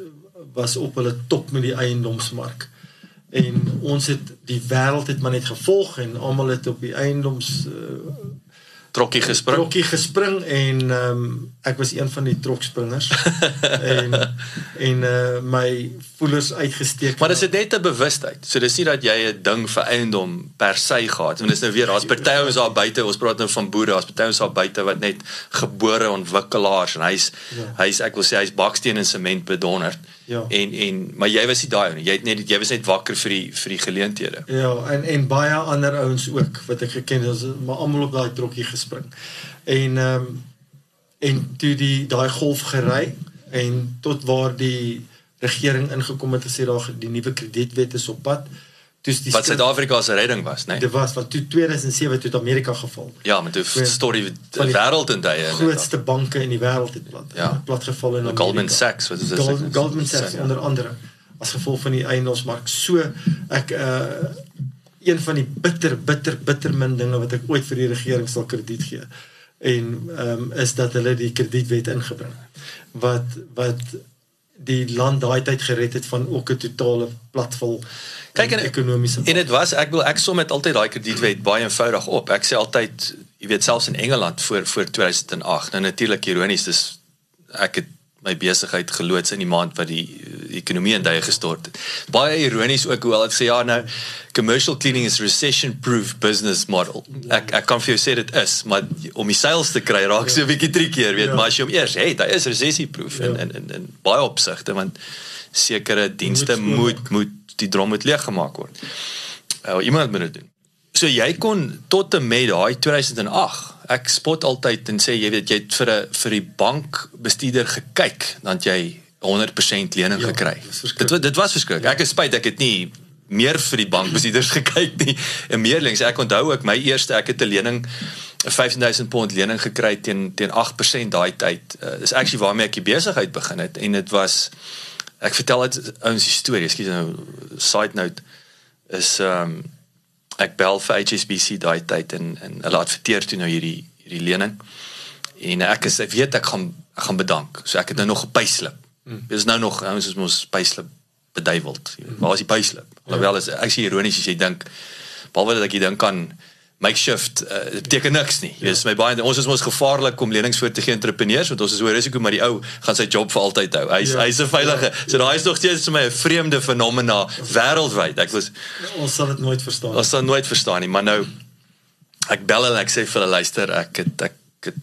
was op hulle top met die eiendomsmark. En ons het die wêreld het maar net gevolg en almal het op die eiendoms uh, trokkie gespring. Trokkie gespring en ehm um, ek was een van die trokspringers en en uh my voelers uitgesteek. Maar dis net 'n bewustheid. So dis nie dat jy 'n ding vir eiendom per se gehad. Want dis nou weer daar's party ons daar buite. Ons praat nou van boere. Daar's party ons daar buite wat net gebore ontwikkelaars en hy's ja. hy's ek wil sê hy's baksteen en sement bedonderd. Ja. En en maar jy was nie daai nie. Jy het net jy was net wakker vir die vir die geleenthede. Ja, en en baie ander ouens ook wat ek geken het, maar almal op daai trokkie gespring. En ehm um, en toe die daai golf gery en tot waar die regering ingekom het en sê daar die nuwe kredietwet is op pad. Dis die Wat Suid-Afrika se redding was, né? Nee? Dit was van 2007 tot Amerika geval. Ja, met die storie die wêreld in daai grootste banke in die wêreld het plat. Ja, plat geval in Amerika. Goldman Sachs, wat is dit? Gold, Goldman Sachs ja. onder andere as gevolg van die eiendomsmark. So ek uh een van die bitter bitter bitter min dinge wat ek ooit vir die regering sal krediet gee en ehm um, is dat hulle die kredietwet ingebring wat wat die land daai tyd gered het van ook 'n totale platval kyk en ekonomiese en dit was ek wil ek som met altyd daai kredietwet baie eenvoudig op. Ek sê altyd jy weet selfs in Engeland voor voor 2008 nou natuurlik ironies dis ek het my besigheid geloods in die maand wat die, die ekonomie in duie gestort het. Baie ironies ook hoe hulle sê ja nou commercial cleaning is recession proof business model. Ek ek kan vir jou sê dit is, maar om die sales te kry raak so 'n bietjie triekier, weet, ja. maar as jy hom eers het, hy is recessie proof ja. in, in in in baie opsigte want sekere dienste moet moet, moet die drom moet leeg gemaak word. Uh, iemand moet dit doen. So jy kon tot en met daai 2008 ek spot altyd en sê jy weet jy het vir 'n vir die bankbestuurder gekyk dan jy 100% lening ja, gekry. Dit dit was verskriklik. Ja. Ek is spyt ek het nie meer vir die bankbestuurders gekyk nie. En meer links ek onthou ook my eerste ek het 'n lening 'n 15000 pond lening gekry teen teen 8% daai tyd. Uh, dis actually waarmee ek die besigheid begin het en dit was ek vertel dit ouens die storie. Ekskuus nou side note is ehm um, ek bel vir HSBC daai tyd en en hulle adverteer toe nou hierdie hierdie lening. En ek is ek weet ek gaan ek gaan bedank. So ek het nou nog 'n payslip. Mm. Dis nou nog ons is mos payslip beduiweld. Waar is die payslip? Alhoewel is ek sê ironies as jy dink behalwe dat ek dit dink kan makeshift uh, beteken niks nie. Jy ja. my baie ons is mos gevaarlik om lenings voor te gee entrepreneurs want ons is hoë risiko maar die ou gaan sy job vir altyd hou. Hy's ja. hy's 'n veilige. Ja. So daai is nog steeds vir my 'n vreemde fenomena wêreldwyd. Ek was ons sal dit nooit verstaan. Ons sal nooit verstaan nie, maar nou ek bel hulle ek sê vir hulle luister, ek het ek het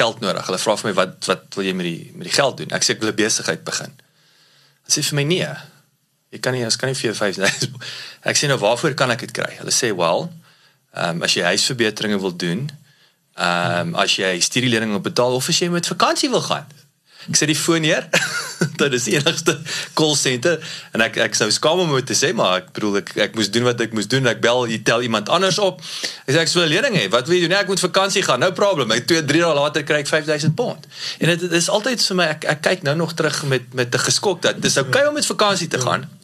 geld nodig. Hulle vra vir my wat wat wil jy met die met die geld doen? Ek sê ek wil 'n besigheid begin. Hulle sê vir my nee. Jy kan nie, ons kan nie vir jou 5000. Ek sê nou waarvoor kan ek dit kry? Hulle sê wel, Ehm um, as jy huisverbeteringe wil doen, ehm um, as jy studielening wil betaal of as jy met vakansie wil gaan. Ek sit die foon neer. dit is die enigste call center en ek ek sou skaam om te sê maar ek bedoel ek ek moes doen wat ek moes doen. Ek bel, jy tel iemand anders op. Ek sê ek sou 'n lening hê. Wat wil jy doen? Nee, ek moet vakansie gaan. No problem. Ek 2 3 dae later kry ek 5000 pond. En dit is altyd vir my ek ek kyk nou nog terug met met 'n geskok dat dis oukei okay om met vakansie te gaan. Ja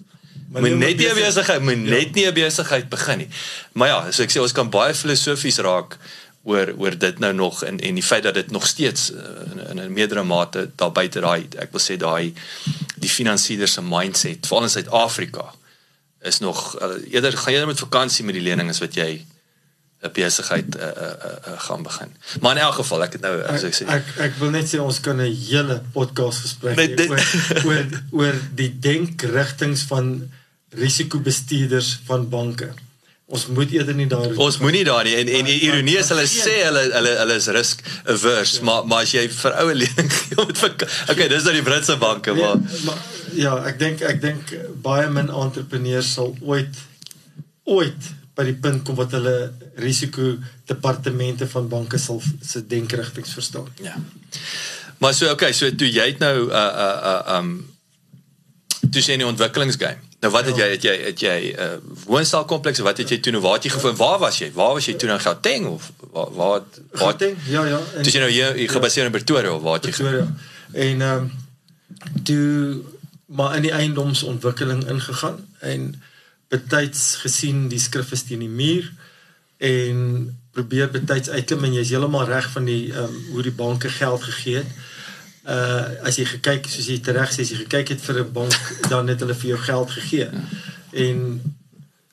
moet net nie 'n besigheid moet ja. net nie 'n besigheid begin nie. Maar ja, so ek sê ons kan baie filosofies raak oor oor dit nou nog en en die feit dat dit nog steeds uh, in 'n meerdere mate daar buite daai ek wil sê daai die finansiële se mindset veral in Suid-Afrika is nog uh, eerder gaan jy net met vakansie met die lenings wat jy 'n besigheid uh, uh, uh, gaan begin. Maar in elk geval, ek het nou as ek sê ek ek wil net sê ons kan 'n hele podcast gesprek hê oor oor oor die denkrigtinge van risikobestuurders van banke. Ons moet eerder nie daar Ons moenie daar nie en en die ironie is hulle sê hulle hulle hulle is risk averse, ja. maar maar as jy vir oue lening gee met Okay, dis nou die Britse banke, nee, maar, maar ja, ek dink ek dink baie min entrepreneurs sal ooit ooit by die punt kom wat hulle risiko departemente van banke sal se denkrigtinge verstaan. Ja. Maar so okay, so toe jy het nou uh uh uh um toe sien die ontwikkelingsgame Nou wat het jy het jy het jy 'n uh, woonstelkompleks wat het jy toe nou? Waar het jy gevind waar was jy? Waar was jy toe in Gauteng of waar waar Gauteng ja ja Dis jy nou hier ja. gebaseer in Pretoria of waar het jy Pretoria. En ehm um, toe maar in die eiendomsontwikkeling ingegaan en betyds gesien die skrif is teen die muur en probeer betyds uitklim en jy's heeltemal reg van die ehm um, hoe die banke geld gegee het uh as jy gekyk soos jy tereg sê as jy gekyk het vir 'n bank dan het hulle vir jou geld gegee. Ja. En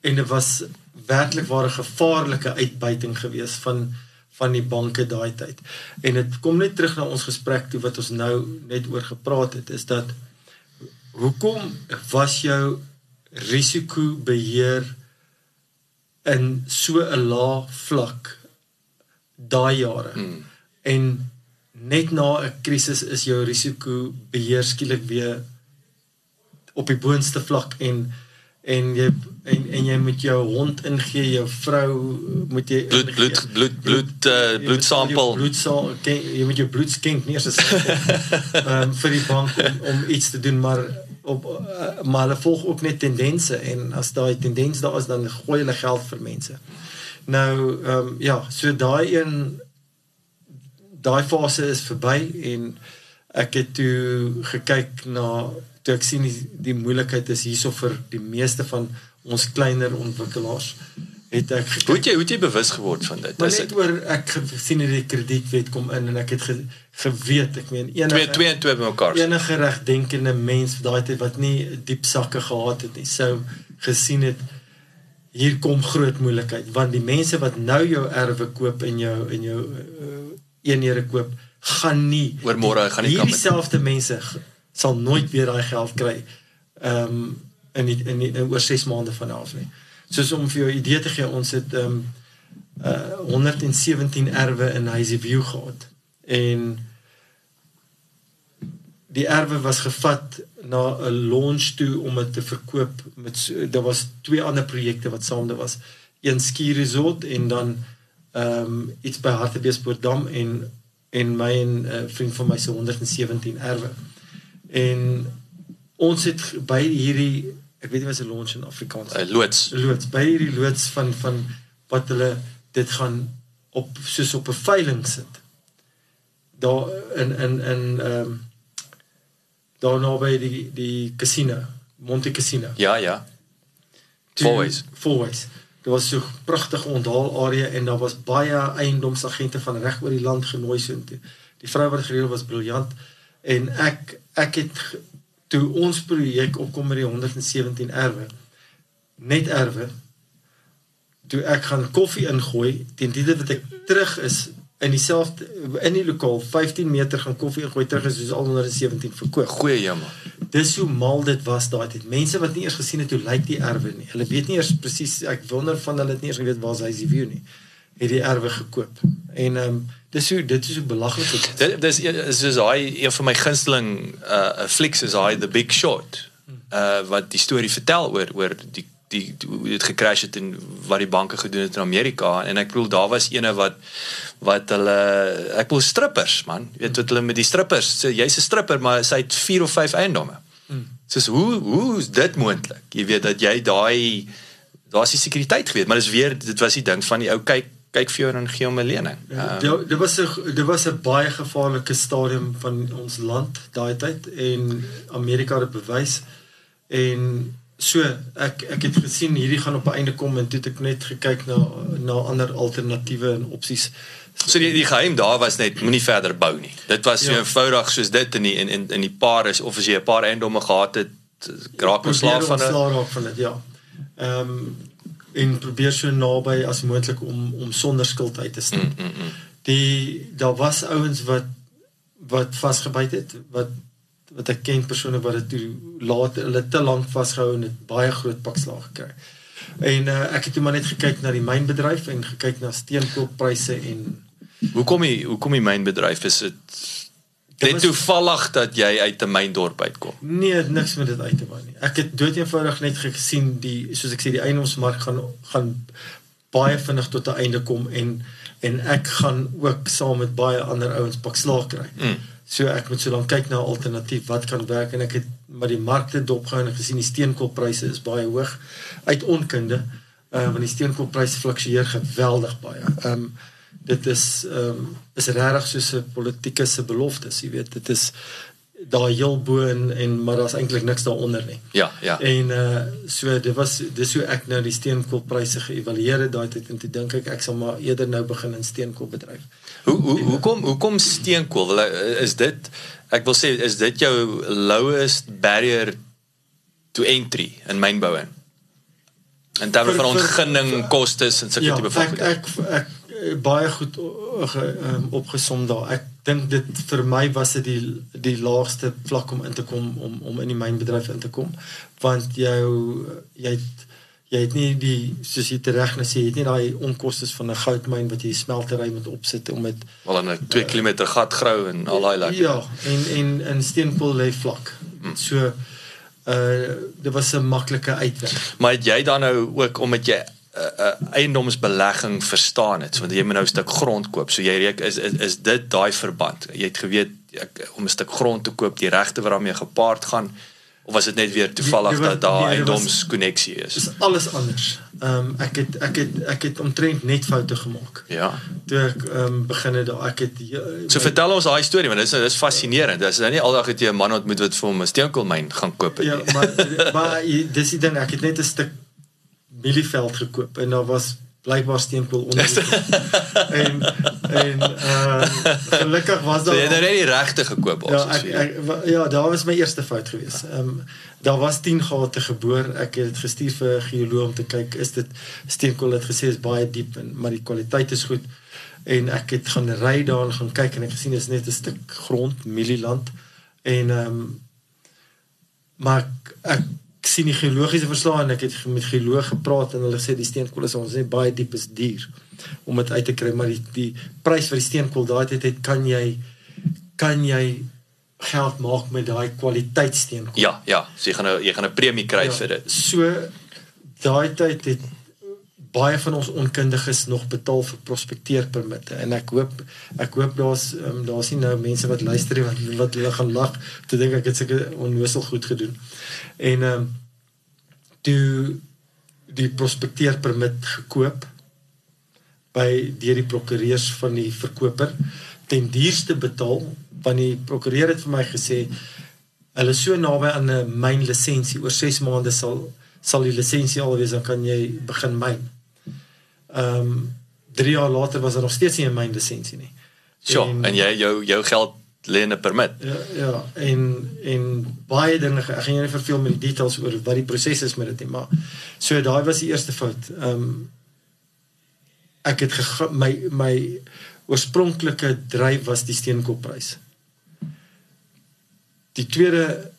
en dit was werklik ware gevaarlike uitbuiting gewees van van die banke daai tyd. En dit kom net terug na ons gesprek toe wat ons nou net oor gepraat het is dat hoekom was jou risikobeheer in so 'n lae vlak daai jare? Hmm. En net na 'n krisis is jou risiko beheer skielik weer op die boonste vlak en en jy en en jy moet jou hond ingee, jou vrou moet jy bloed bloed bloed bloed uh, bloedsampel. bloed jy moet jou bloed skenk nie eers um, vir die bank om, om iets te doen maar op uh, maar hulle volg ook net tendense en as daai tendens daar is dan gooi hulle geld vir mense. Nou ehm um, ja, so daai een daai fase is verby en ek het toe gekyk na toe ek sien die, die moeilikheid is hierso vir die meeste van ons kleiner ontwikkelaars het ek Hoe het jy hoe het jy bewus geword van dit? maar net oor ek gesien het die kredietwet kom in en ek het ge, geweet ek meen 2 enige 2 en 2 bymekaar? enige regdenkende mens daai tyd wat nie diep sakke gehad het nie sou gesien het hier kom groot moeilikheid want die mense wat nou jou erwe koop en jou in jou uh, eenhede koop gaan nie Oor môre gaan nie kan hierdie met- selfde mense sal nooit weer daai geld kry ehm um, in die, in, die, in oor 6 maande van af nie. Soos om vir jou 'n idee te gee, ons het ehm um, uh 117 erwe in Hazyview gehad en die erwe was gevat na 'n launch toe om dit te verkoop met daar was twee ander projekte wat saam daar was een ski resort en dan ehm um, iets by Hartbeespoortdam en en my en 'n uh, vriend van my se 117 erwe en ons het by hierdie ek weet nie wat se launch in Afrikaans Uh, loods. loods by hierdie loods van van wat hulle dit gaan op soos op 'n veiling sit. Daar in in in ehm um, daar naby die die casino, Monte Casino. Ja, ja. Toe- Fourways. Dit was so 'n pragtige onthaal area en daar was baie eiendomsagente van reg oor die land genooi so toe. Die vrou wat gereël was briljant en ek ek het toe ons projek opkom met die 117 erwe net erwe toe ek gaan koffie ingooi teen die tyd wat ek terug is in dieselfde in die lokaal 15 meter gaan koffie ingooi terug is soos al 117 verkoop. Goeie jammer. Dis hoe mal dit was daai tyd. Mense wat nie eers gesien het hoe lyk die erwe nie. Hulle weet nie eers presies ek wonder van hulle het nie eers geweet waar hy se view nie. Het die erwe gekoop. En ehm um, dis hoe dit is hoe belaglik dit is. Dit dis is soos daai een van my gunsteling uh flieks is daai The Big Short. Uh wat die storie vertel oor oor die die dit gekrash het en wat die banke gedoen het in Amerika en ek bedoel daar was ene wat wat hulle ek bedoel strippers man jy weet wat hulle met die strippers sê jy's 'n stripper maar sy het 4 of 5 eiendomme. Soos hoe hoe is dit moontlik? Jy weet dat jy daai daar's die sekuriteit geweet maar dis weer dit was die ding van die ou kyk kyk vir jou en gee hom 'n lening. Um, dit dit was 'n dit was 'n baie gevaarlike stadium van ons land daai tyd en Amerika het bewys en so ek ek het gesien hierdie gaan op 'n einde kom en toe het ek net gekyk na na ander alternatiewe en opsies. So die die geheim daar was net moenie verder bou nie. Dit was so Ja. eenvoudig soos dit in die in in, in die paar is of as jy 'n paar eiendomme gehad het raak ontslaaf van 'n ontslaaf raak van dit ja. Ehm um, en probeer so naby as moontlik om om sonder skuld uit te stap. Mm, mm, mm. Die daar was ouens wat wat vasgebyt het wat wat ek ken persone wat dit toe later hulle te lank vasgehou en het baie groot pakslag gekry. En uh, ek het toe maar net gekyk na die mynbedryf en gekyk na steenkooppryse en Hoekom die hoekom die mynbedryf is dit Dit net toevallig dat jy uit 'n myndorp uitkom. Nee, niks met dit uit te wou nie. Ek het doeteenvoudig net gesien die soos ek sê die eiendomsmark gaan gaan baie vinnig tot 'n einde kom en en ek gaan ook saam met baie ander ouens pak slaag kry. Mm. So ek moet so dan kyk na 'n alternatief wat kan werk en ek het maar die markte dopgehou en gesien die steenkoolpryse is baie hoog uit onkunde. Uh want die steenkoolpryse fluktueer geweldig baie. Ehm um, dit is ehm um, is regtig soos 'n politieke se beloftes, jy weet, dit is daar heel bo en, en maar daar's eintlik niks daaronder nie. Ja, ja. En uh so dit was dis hoe ek nou die steenkoolpryse geëvalueer het daai tyd en toe dink ek ek sal maar eerder nou begin in steenkoolbedryf. Hoe hoe hoekom hoekom steenkool? Wil hy- Is dit ek wil sê is dit jou lowest barrier to entry in mynbou in? In terme Vir- van ontginning, vir- kostes en sulke Ja, tipe van ek, ek ek eh, baie goed ge, um, opgesom daar. Ek dink dit vir my was dit die die laagste vlak om in te kom om om in die mynbedryf in te kom want jou jy het jy het nie die soos jy tereg nou sê jy het nie daai onkoste van 'n goudmyn wat jy smeltery moet opsit om dit wel in 'n 2 km gat grou en al daai lekker. Ja, en en in steenkool lê vlak. So uh dit was 'n maklike uitweg. Maar het jy dan nou ook omdat jy 'n uh, uh, eiendomsbelegging verstaan het, so, want jy moet nou 'n stuk grond koop. So jy reek is is, is dit daai verband. Jy het geweet ek, om 'n stuk grond te koop, die regte wat daarmee gepaard gaan of was dit net weer toevallig Die- die dat daar dit was- eiendomskonneksie is? Dis alles anders. Ehm um, ek het ek het ek het omtrent net foute gemaak. Ja. Toe ek ehm um, begin het daar ek het uh, So vertel ons daai storie want dit is dis fascinerend. Dis nou nie aldag het jy 'n man ontmoet wat vir hom 'n steenkoolmyn gaan koop het Ja, nie. maar maar jy- dis die ding ek het net 'n stuk Mielieveld gekoop en daar was blykbaar steenkool onder. en en uh gelukkig was daar so, Jy het nou net die regte gekoop Ja, ek, ek ja, daar was my eerste fout geweest. Ehm um, daar was 10 gate geboor. Ek het dit gestuur vir 'n geoloog om te kyk is dit steenkool het gesê is baie diep en maar die kwaliteit is goed. En ek het gaan ry daar gaan kyk en ek gesien is net 'n stuk grond, mielieland en ehm um, maar ek, ek sien die geologiese verslae en ek het met geoloog gepraat en hulle sê die steenkool is ons net baie diep is duur om dit uit te kry maar die die prys vir die steenkool daai tyd het kan jy kan jy geld maak met daai kwaliteitsteenkool. Ja, ja, so jy gaan 'n jy gaan 'n premie kry ja, vir dit. So daai tyd het baie van ons onkundiges nog betaal vir prospekteerpermitte en ek hoop ek hoop daar's um, daar's nie nou mense wat luister wat wat hulle gaan lag te dink ek het seker onnoosel goed gedoen. En ehm um, toe die prospekteerpermit gekoop by deur die prokureurs van die verkoper ten duurste betaal want die prokureur het vir my gesê hulle so naby aan 'n myn lisensie oor 6 maande sal sal die lisensie al wees dan kan jy begin myn. Ehm um, 3 jaar later was daar nog steeds nie 'n myn lisensie nie. So, en, en jy jou jou geld lê in 'n permit. Ja, ja, en en baie dinge ek gaan jou nie verveel met die details oor wat die proses is met dit nie, maar so daai was die eerste fout. Ehm um, ek het my my oorspronklike dryf was die steenkoolprys. Die tweede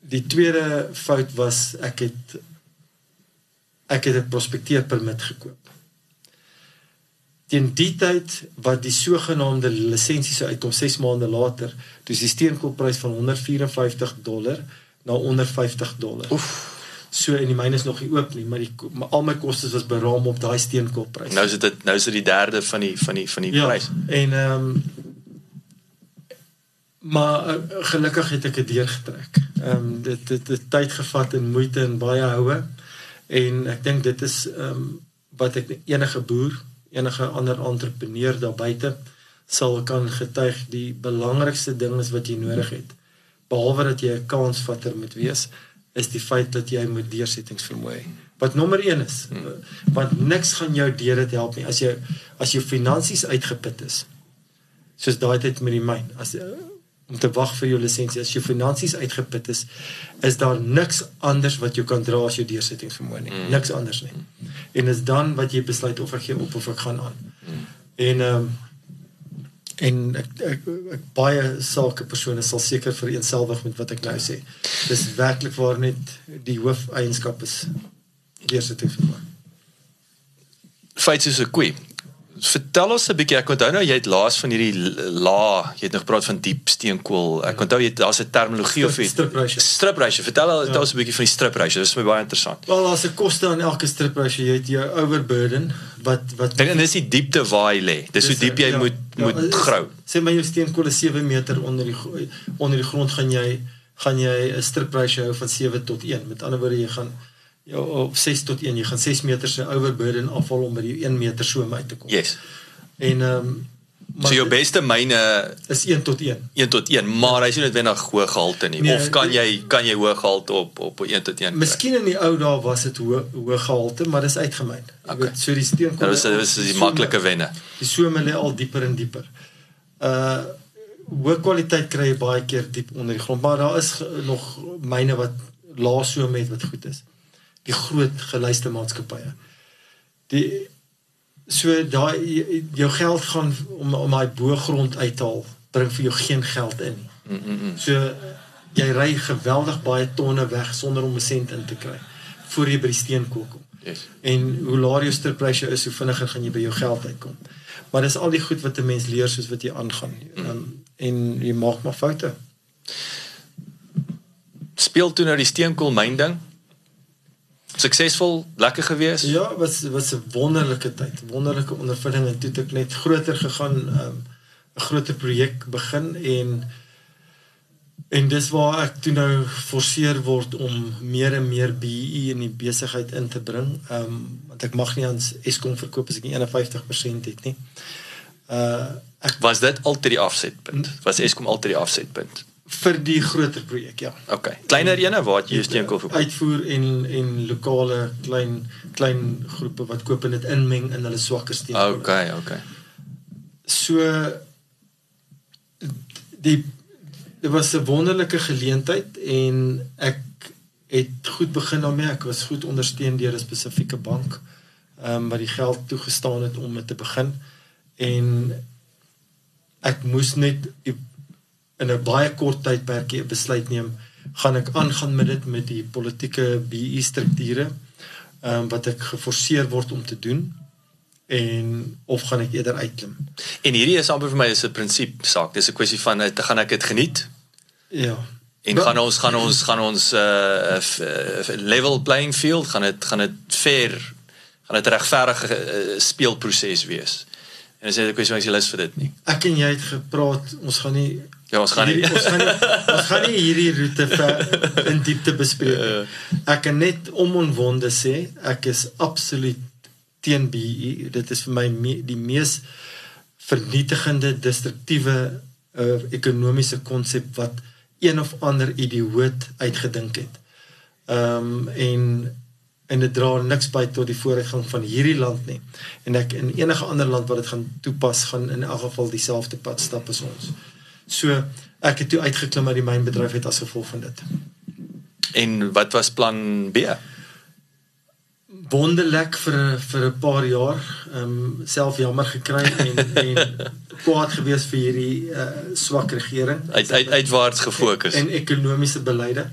die tweede fout was ek het ek het 'n prospekteerpermit gekoop. Teen die tyd wat die sogenaamde lisensie sou uitkom 6 maande later, dis die steenkoolprys van 154 dollar na onder 50 dollar. Oef. So en die myne is nog nie oop nie, maar die maar al my kostes was beraam op daai steenkoolprys. Nou is dit nou is dit die derde van die van die van die ja, prys. En ehm um, maar uh, gelukkig het ek dit deurgetrek. Ehm um, dit het dit tyd gevat en moeite en baie houe en ek dink dit is ehm um, wat ek enige boer, enige ander entrepreneur daar buite sal kan getuig die belangrikste ding is wat jy nodig het behalwe dat jy 'n kansvatter moet wees is die feit dat jy moet deursettingsvermoë hê wat nommer 1 is hmm. want niks gaan jou deur dit help nie as jy as jou finansies uitgeput is soos daai tyd met die myn as om te wag vir jou lisensie. As jou finansies uitgeput is, is daar niks anders wat jy kan dra as jou deursettingsvermoë nie. Mm. Niks anders nie. En is dan wat jy besluit of ek gee op of ek gaan aan. Mm. En ehm um, en ek, ek, ek baie sake persone sal seker vereenselwig met wat ek nou sê. Dis werklik waar net die hoofeienskap is deursettingsvermoë. Feit is 'n koei. Vertel ons 'n bietjie. Ek onthou nou jy het laas van hierdie la, jy het nog gepraat van diep steenkool. Ek onthou jy daar's 'n terminologie of iets. Strip ratio. Strip ratio. Vertel ja. ons 'n bietjie van die strip ratio. Dit is my baie interessant. Wel, daar's 'n koste aan elke strip ratio. Jy het jou overburden wat wat En dis die diepte waar hy lê. Dis hoe diep jy ja, moet ja, moet is, grou. Sê my jou steenkool is 7 meter onder die onder die grond gaan jy gaan jy 'n strip ratio hou van 7 tot 1. Met ander woorde jy gaan Ja, op 6 tot 1, jy gaan 6 meter se overburden afval om by die 1 meter so uit te kom. Yes. En ehm um, so jou beste myne is 1 tot 1. 1 tot 1, maar hy sien dit wenig hoë gehalte nie. Nee, of kan jy kan jy hoë gehalte op op 1 tot 1? Miskien in die ou dae was dit hoë hoë gehalte, maar dis uitgemyn. Ek okay. weet so die steenkool. Dit was dis die, die maklike wenne. Die some lê al dieper en dieper. Uh hoë kwaliteit kry jy baie keer diep onder die grond, maar daar is nog myne wat lae some het wat goed is die groot geluiste maatskappye. Die so daai jou geld gaan om om daai boergrond uithaal, bring vir jou geen geld in nie. Mm -mm. So jy ry geweldig baie tonne weg sonder om 'n sent in te kry voor jy by die steenkool kom. Yes. En hoe laer jou stripprys is, hoe vinniger gaan jy by jou geld uitkom. Maar dis al die goed wat 'n mens leer soos wat jy aangaan. Mm. Um, en jy maak maar foute. Speel toe nou die steenkool myn ding suksesvol, lekker gewees? Ja, was was 'n wonderlike tyd, wonderlike ondervinding en toe het ek net groter gegaan, ehm, 'n um, groter projek begin en en dis waar ek toe nou geforseer word om meer en meer BE in die besigheid in te bring. Ehm um, want ek mag nie aan Eskom verkoop as ek nie 51% het nie. Uh ek was dit altyd die afsetpunt. Was Eskom altyd die afsetpunt? Vir die groter projek, ja. Okay. Kleiner ene waar jy steenkool verkoop. Uitvoer en en lokale klein klein groepe wat koop en dit inmeng in hulle swakker steenkool. Okay, okay. So die dit was 'n wonderlike geleentheid en ek het goed begin daarmee. Ek was goed ondersteun deur 'n spesifieke bank ehm um, wat die geld toegestaan het om dit te begin en ek moes net in 'n baie kort tydperk 'n besluit neem gaan ek aangaan met dit met die politieke BE strukture ehm um, wat ek geforseer word om te doen en of gaan ek eerder uitklim. En hierdie is amper vir my is 'n prinsip saak. Dis 'n kwessie van te gaan ek dit geniet. Ja. En gaan ons gaan ons gaan ons uh, uh level playing field gaan dit gaan dit fair gaan dit regverdige uh, speelproses wees. En as jy 'n kwessie van jy lus vir dit nie. Ek en jy het gepraat, ons gaan nie Ja, ons gaan nie hierdie, ons gaan nie ons gaan nie hierdie roete ver in diepte bespreek nie. Ja. Ek kan net omonwonde sê, ek is absoluut teen BE. Dit is vir my me, die mees vernietigende destruktiewe uh, ekonomiese konsep wat een of ander idioot uitgedink het. Ehm um, en en dit dra niks by tot die vooruitgang van hierdie land nie. En ek in enige ander land wat dit gaan toepas, gaan in elk geval dieselfde pad stap as ons. So ek het toe uitgeklim uit die mynbedryf het as gevolg van dit. En wat was plan B? Wonderlik vir vir 'n paar jaar, ehm um, self jammer gekry en en kwaad gewees vir hierdie uh, swak regering. Uit uit uitwaarts gefokus. En, en ekonomiese beleide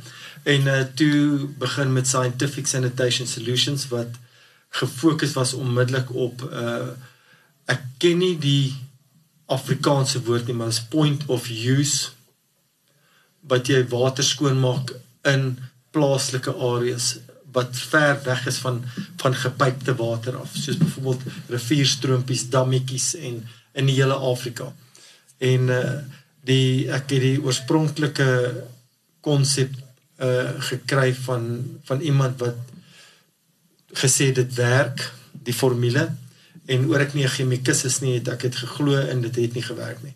en uh, toe begin met scientific sanitation solutions wat gefokus was onmiddellik op uh ek ken nie die Afrikaanse woord nie maar is point of use wat jy water skoonmaak in plaaslike areas wat ver weg is van van gepypte water af soos byvoorbeeld rivierstroompies, dammetjies en in die hele Afrika. En uh die ek het die oorspronklike konsep uh gekry van van iemand wat gesê dit werk die formule en oor ek nie 'n chemikus is nie het ek dit geglo en dit het nie gewerk nie.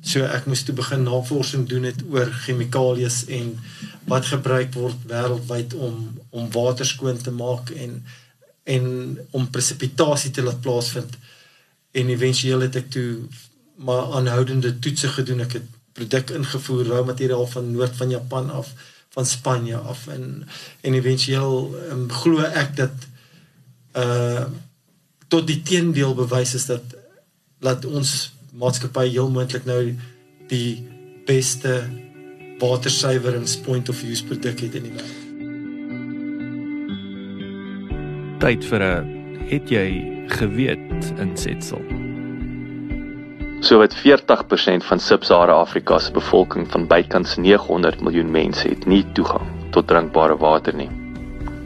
So ek moes toe begin navorsing doen het oor chemikalieë en wat gebruik word wêreldwyd om om water skoon te maak en en om presipitasie te laat plaasvind. En éventueel het ek toe maar aanhoudende toetse gedoen. Ek het produk ingevoer, rou materiaal van noord van Japan af van Spanje af en en éventueel um, glo ek dat uh tot die teendeel bewys is dat laat ons maatskappy heel moontlik nou die beste watersuiwerings point of use produk het in die wêreld. Tyd vir 'n het jy geweet insetsel. Sowat 40% van Sub-Sahara Afrika se bevolking van bykans 900 miljoen mense het nie toegang tot drinkbare water nie.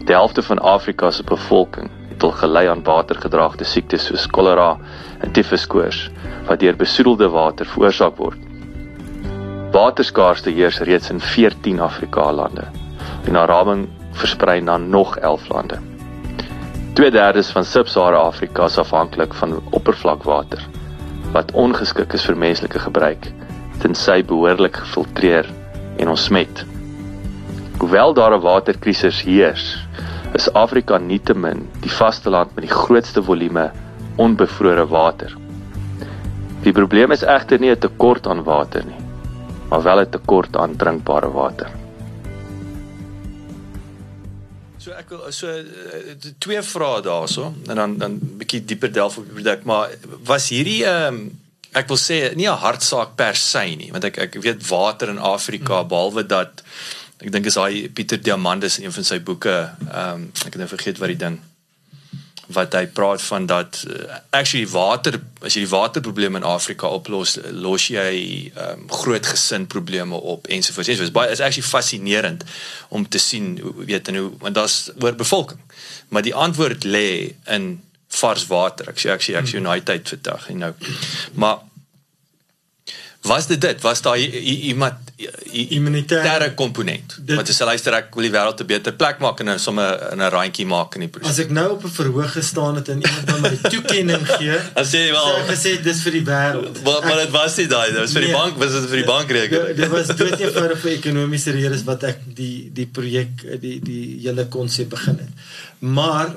Die helfte van Afrika se bevolking het al gelei aan watergedraagde siektes soos kolera en tifuskoors wat deur besoedelde water veroorsaak word. Waterskaarste heers reeds in 14 Afrika lande en na raming versprei na nog 11 lande. 2/3 van Sub-Sahara Afrika is afhanklik van oppervlakwater wat ongeskik is vir menslike gebruik tensy behoorlik gefiltreer en ontsmet. Hoewel daar 'n waterkrisis heers, is Afrika nietemin die vasteland met die grootste volume onbevrore water. Die probleem is egter nie 'n tekort aan water nie, maar wel 'n tekort aan drinkbare water. So ek wil so uh, twee vrae daarso en dan dan bietjie dieper delf op die produk maar was hierdie ehm um, ek wil sê nie 'n hartsaak per se nie want ek ek weet water in Afrika hmm. behalwe dat ek dink is daai Pieter Diamandis een van sy boeke ehm um, ek het nou vergeet wat die ding wat hy praat van dat uh, actually water as jy die waterprobleme in Afrika oplos los jy um, groot gesin probleme op ensovoorts. Ensovoorts baie is actually fascinerend om te sien weet en hoe want daar's oorbevolking maar die antwoord lê in vars water. Ek sê ek sê ek sê nou tyd vir dag en nou. Maar Was dit dit? Was daar iemand Immunitaire- komponent? Dit- Want as jy luister ek wil die wêreld 'n beter plek maak en sommer 'n randjie maak in die proses. As ek nou op 'n verhoog gestaan het en iemand my my toekenning gee, Dan sê jy wel- ek gesê dis vir die wêreld. Maar maar dit was nie daai, dit was vir die Nee. bank, was dit vir die bankrekening? Dit dit was dood eenvoudig vir ekonomiese redes wat ek die die projek die die hele konsep begin het. Maar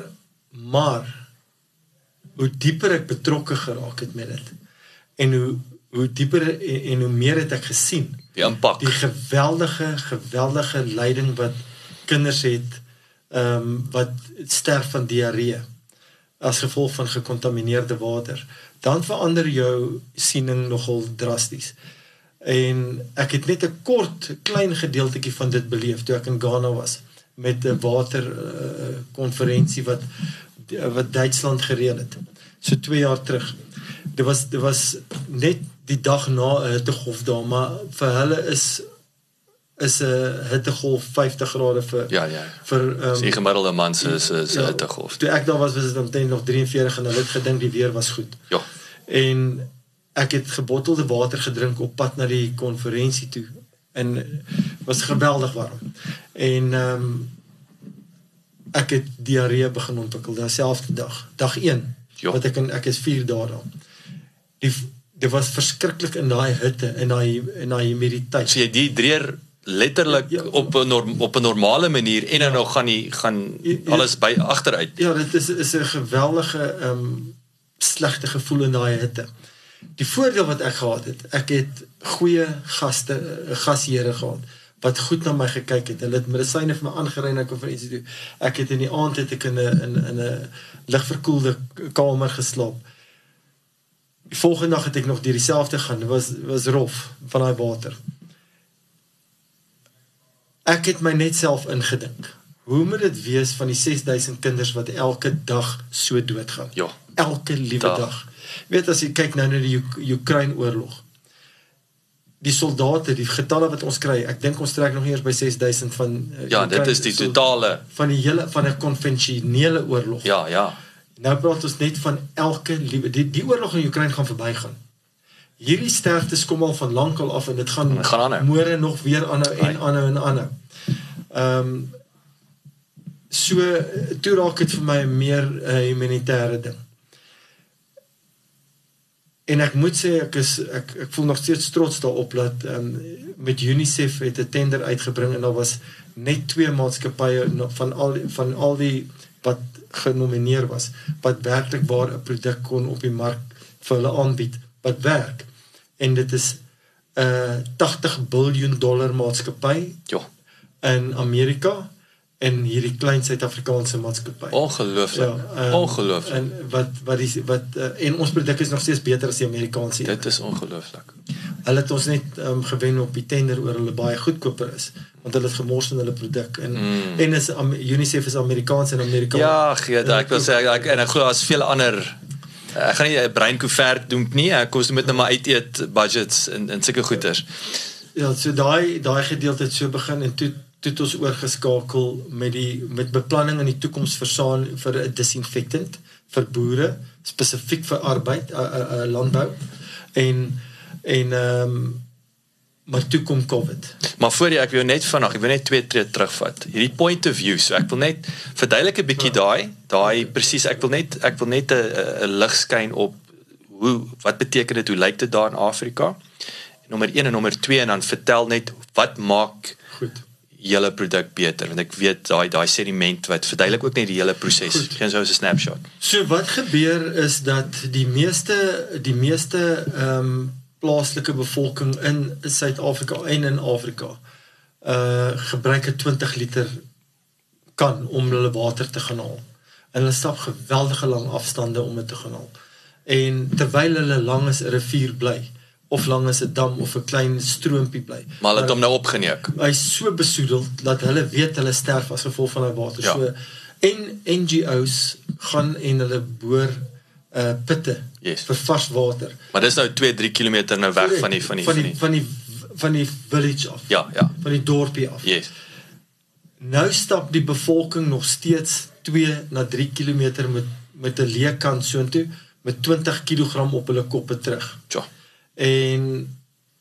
maar hoe dieper ek betrokke geraak het met dit en hoe hoe dieper en, en hoe meer het ek gesien. Die impak. die geweldige geweldige lyding wat kinders het ehm um, wat sterf van diarree as gevolg van gekontamineerde water. Dan verander jou siening nogal drasties. En ek het net 'n kort klein gedeeltjie van dit beleef toe ek in Ghana was met 'n water uh, konferensie wat wat Duitsland gereël het. So 2 jaar terug. Dit was dit was net die dag na 'n hittegolf daar maar vir hulle is is 'n hittegolf 50 grade vir Ja, ja. vir die ehm gemiddelde man se se ja, hittegolf. Toe ek daar was was dit omtrent nog 43 en hulle het gedink die weer was goed. Ja. En ek het gebottelde water gedrink op pad na die konferensie toe en was geweldig warm. En ehm um, ek het diarree begin ontwikkel dieselfde dag, dag 1. Ja. Wat ek in ek is 4 dae daar. Die dit was verskriklik in daai hitte en daai en daai humiditeit. So jy dehydreer letterlik Ja, ja. op 'n norm, op 'n normale manier en dan nog gaan die gaan Ja, ja. alles by agteruit. Ja, dit is is 'n geweldige ehm um, slegte gevoel in daai hitte. Die voordeel wat ek gehad het, ek het goeie gaste, gasheere gehad wat goed na my gekyk het. Hulle het medisyne vir my aangery na konferensie toe. Ek het in die aand het ek in 'n in 'n ligverkoelde kamer geslaap. Die volgende dag het ek nog deur dieselfde gaan. Dit was was rof van daai water. Ek het my net self ingedink. Hoe moet dit wees van die 6000 kinders wat elke dag so doodgaan? Ja. Elke liewe Dag. dag. Weet as jy kyk nou na die Uk- Oekraïne oorlog. Die soldate, die getalle wat ons kry, ek dink ons trek nog nie eers by 6000 van uh, Ja, dit is die totale van die hele van 'n konvensionele oorlog. Ja, ja. Nou praat ons net van elke liewe die die oorlog in Oekraïne gaan verbygaan. Hierdie sterftes kom al van lankal af en dit gaan Dit gaan aanhou. môre nog weer aanhou en aanhou en aanhou. Ehm um, so toe raak dit vir my 'n meer uh, humanitêre ding. En ek moet sê ek is ek ek voel nog steeds trots daarop dat ehm um, met UNICEF het 'n tender uitgebring en daar was net twee maatskappye van al van al die wat genomineer was wat werklik waar 'n produk kon op die mark vir hulle aanbied wat werk. En dit is 'n uh, 80 miljard dollar maatskappy Ja. in Amerika en hierdie klein Suid-Afrikaanse maatskappy. Ongelooflik. ehm, Ongelooflik. En wat wat die wat uh, en ons produk is nog steeds beter as die Amerikaanse. Dit is ongelooflik. Hulle het ons net um, gewen op die tender oor hulle baie goedkoper is want hulle het gemors in hulle produk en mm. en is um, UNICEF is Amerikaans en Amerika. Ja, gee ek wil sê ek en ek glo daar's veel ander ek gaan nie 'n brein koevert doen nie. Ek kos moet net maar uit eet budgets en en sulke goeders. Ja, so daai daai gedeelte het so begin en toe toe het ons oorgeskakel met die met beplanning in die toekoms vir saan vir 'n disinfektant vir boere spesifiek vir arbeid uh, uh, uh, landbou en en ehm um, maar toe kom Covid. Maar voor jy ek wil net vanaand, ek wil net twee tree terugvat. Hierdie point of view, so ek wil net verduidelik 'n bietjie daai, daai presies, ek wil net ek wil net 'n- 'n lig skyn op hoe wat beteken dit, hoe lyk dit daar in Afrika? Nommer 1 en nommer 2 en dan vertel net wat maak Goed. Julle produk beter want ek weet daai daai sediment wat verduidelik ook net die hele proses. Geen so 'n snapshot. So wat gebeur is dat die meeste die meeste ehm um, plaaslike bevolking in Suid-Afrika en in Afrika uh gebruik 'n 20 liter kan om hulle water te gaan haal. En hulle stap geweldige lang afstande om dit te gaan haal. En terwyl hulle langs 'n rivier bly of langs 'n dam of 'n klein stroompie bly. Maar hulle het hom nou opgeneuk. Hy's so besoedeld dat hulle weet hulle sterf as gevolg van daai water. Ja. So en NGO's gaan en hulle boor uh pitte Yes. vir vars water. Maar dis nou 2, 3 km nou weg van die van die van die van die van die village af. Ja, ja. Van die dorpie af. Yes. Nou stap die bevolking nog steeds 2 na 3 km met met 'n leë kant soontoe met 20 kg op hulle koppe terug. Ja. En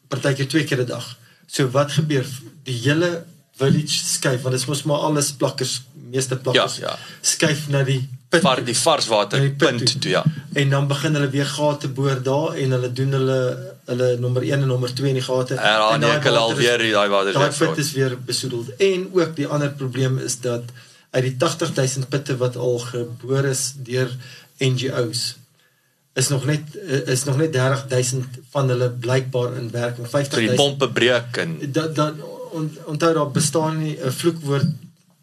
partykeer twee keer 'n dag. So wat gebeur? Die hele village skuif want dit is mos maar alles plakkers, meeste plakkers. Ja, ja. Skuif na die put. Var die varswater Na die punt toe. toe ja. En dan begin hulle weer gate boor daar en hulle doen hulle hulle nommer 1 en nommer 2 in die gate. En dan En daai neek hulle water alweer die- daai water Daai weer put vrot. is weer besoedeld. En ook die ander probleem is dat uit die 80000 putte wat al geboor is deur NGO's is nog net is nog net 30000 van hulle blykbaar in werking. So die 50000 pompe breek en dat dat on, onthou daar bestaan nie 'n vloekwoord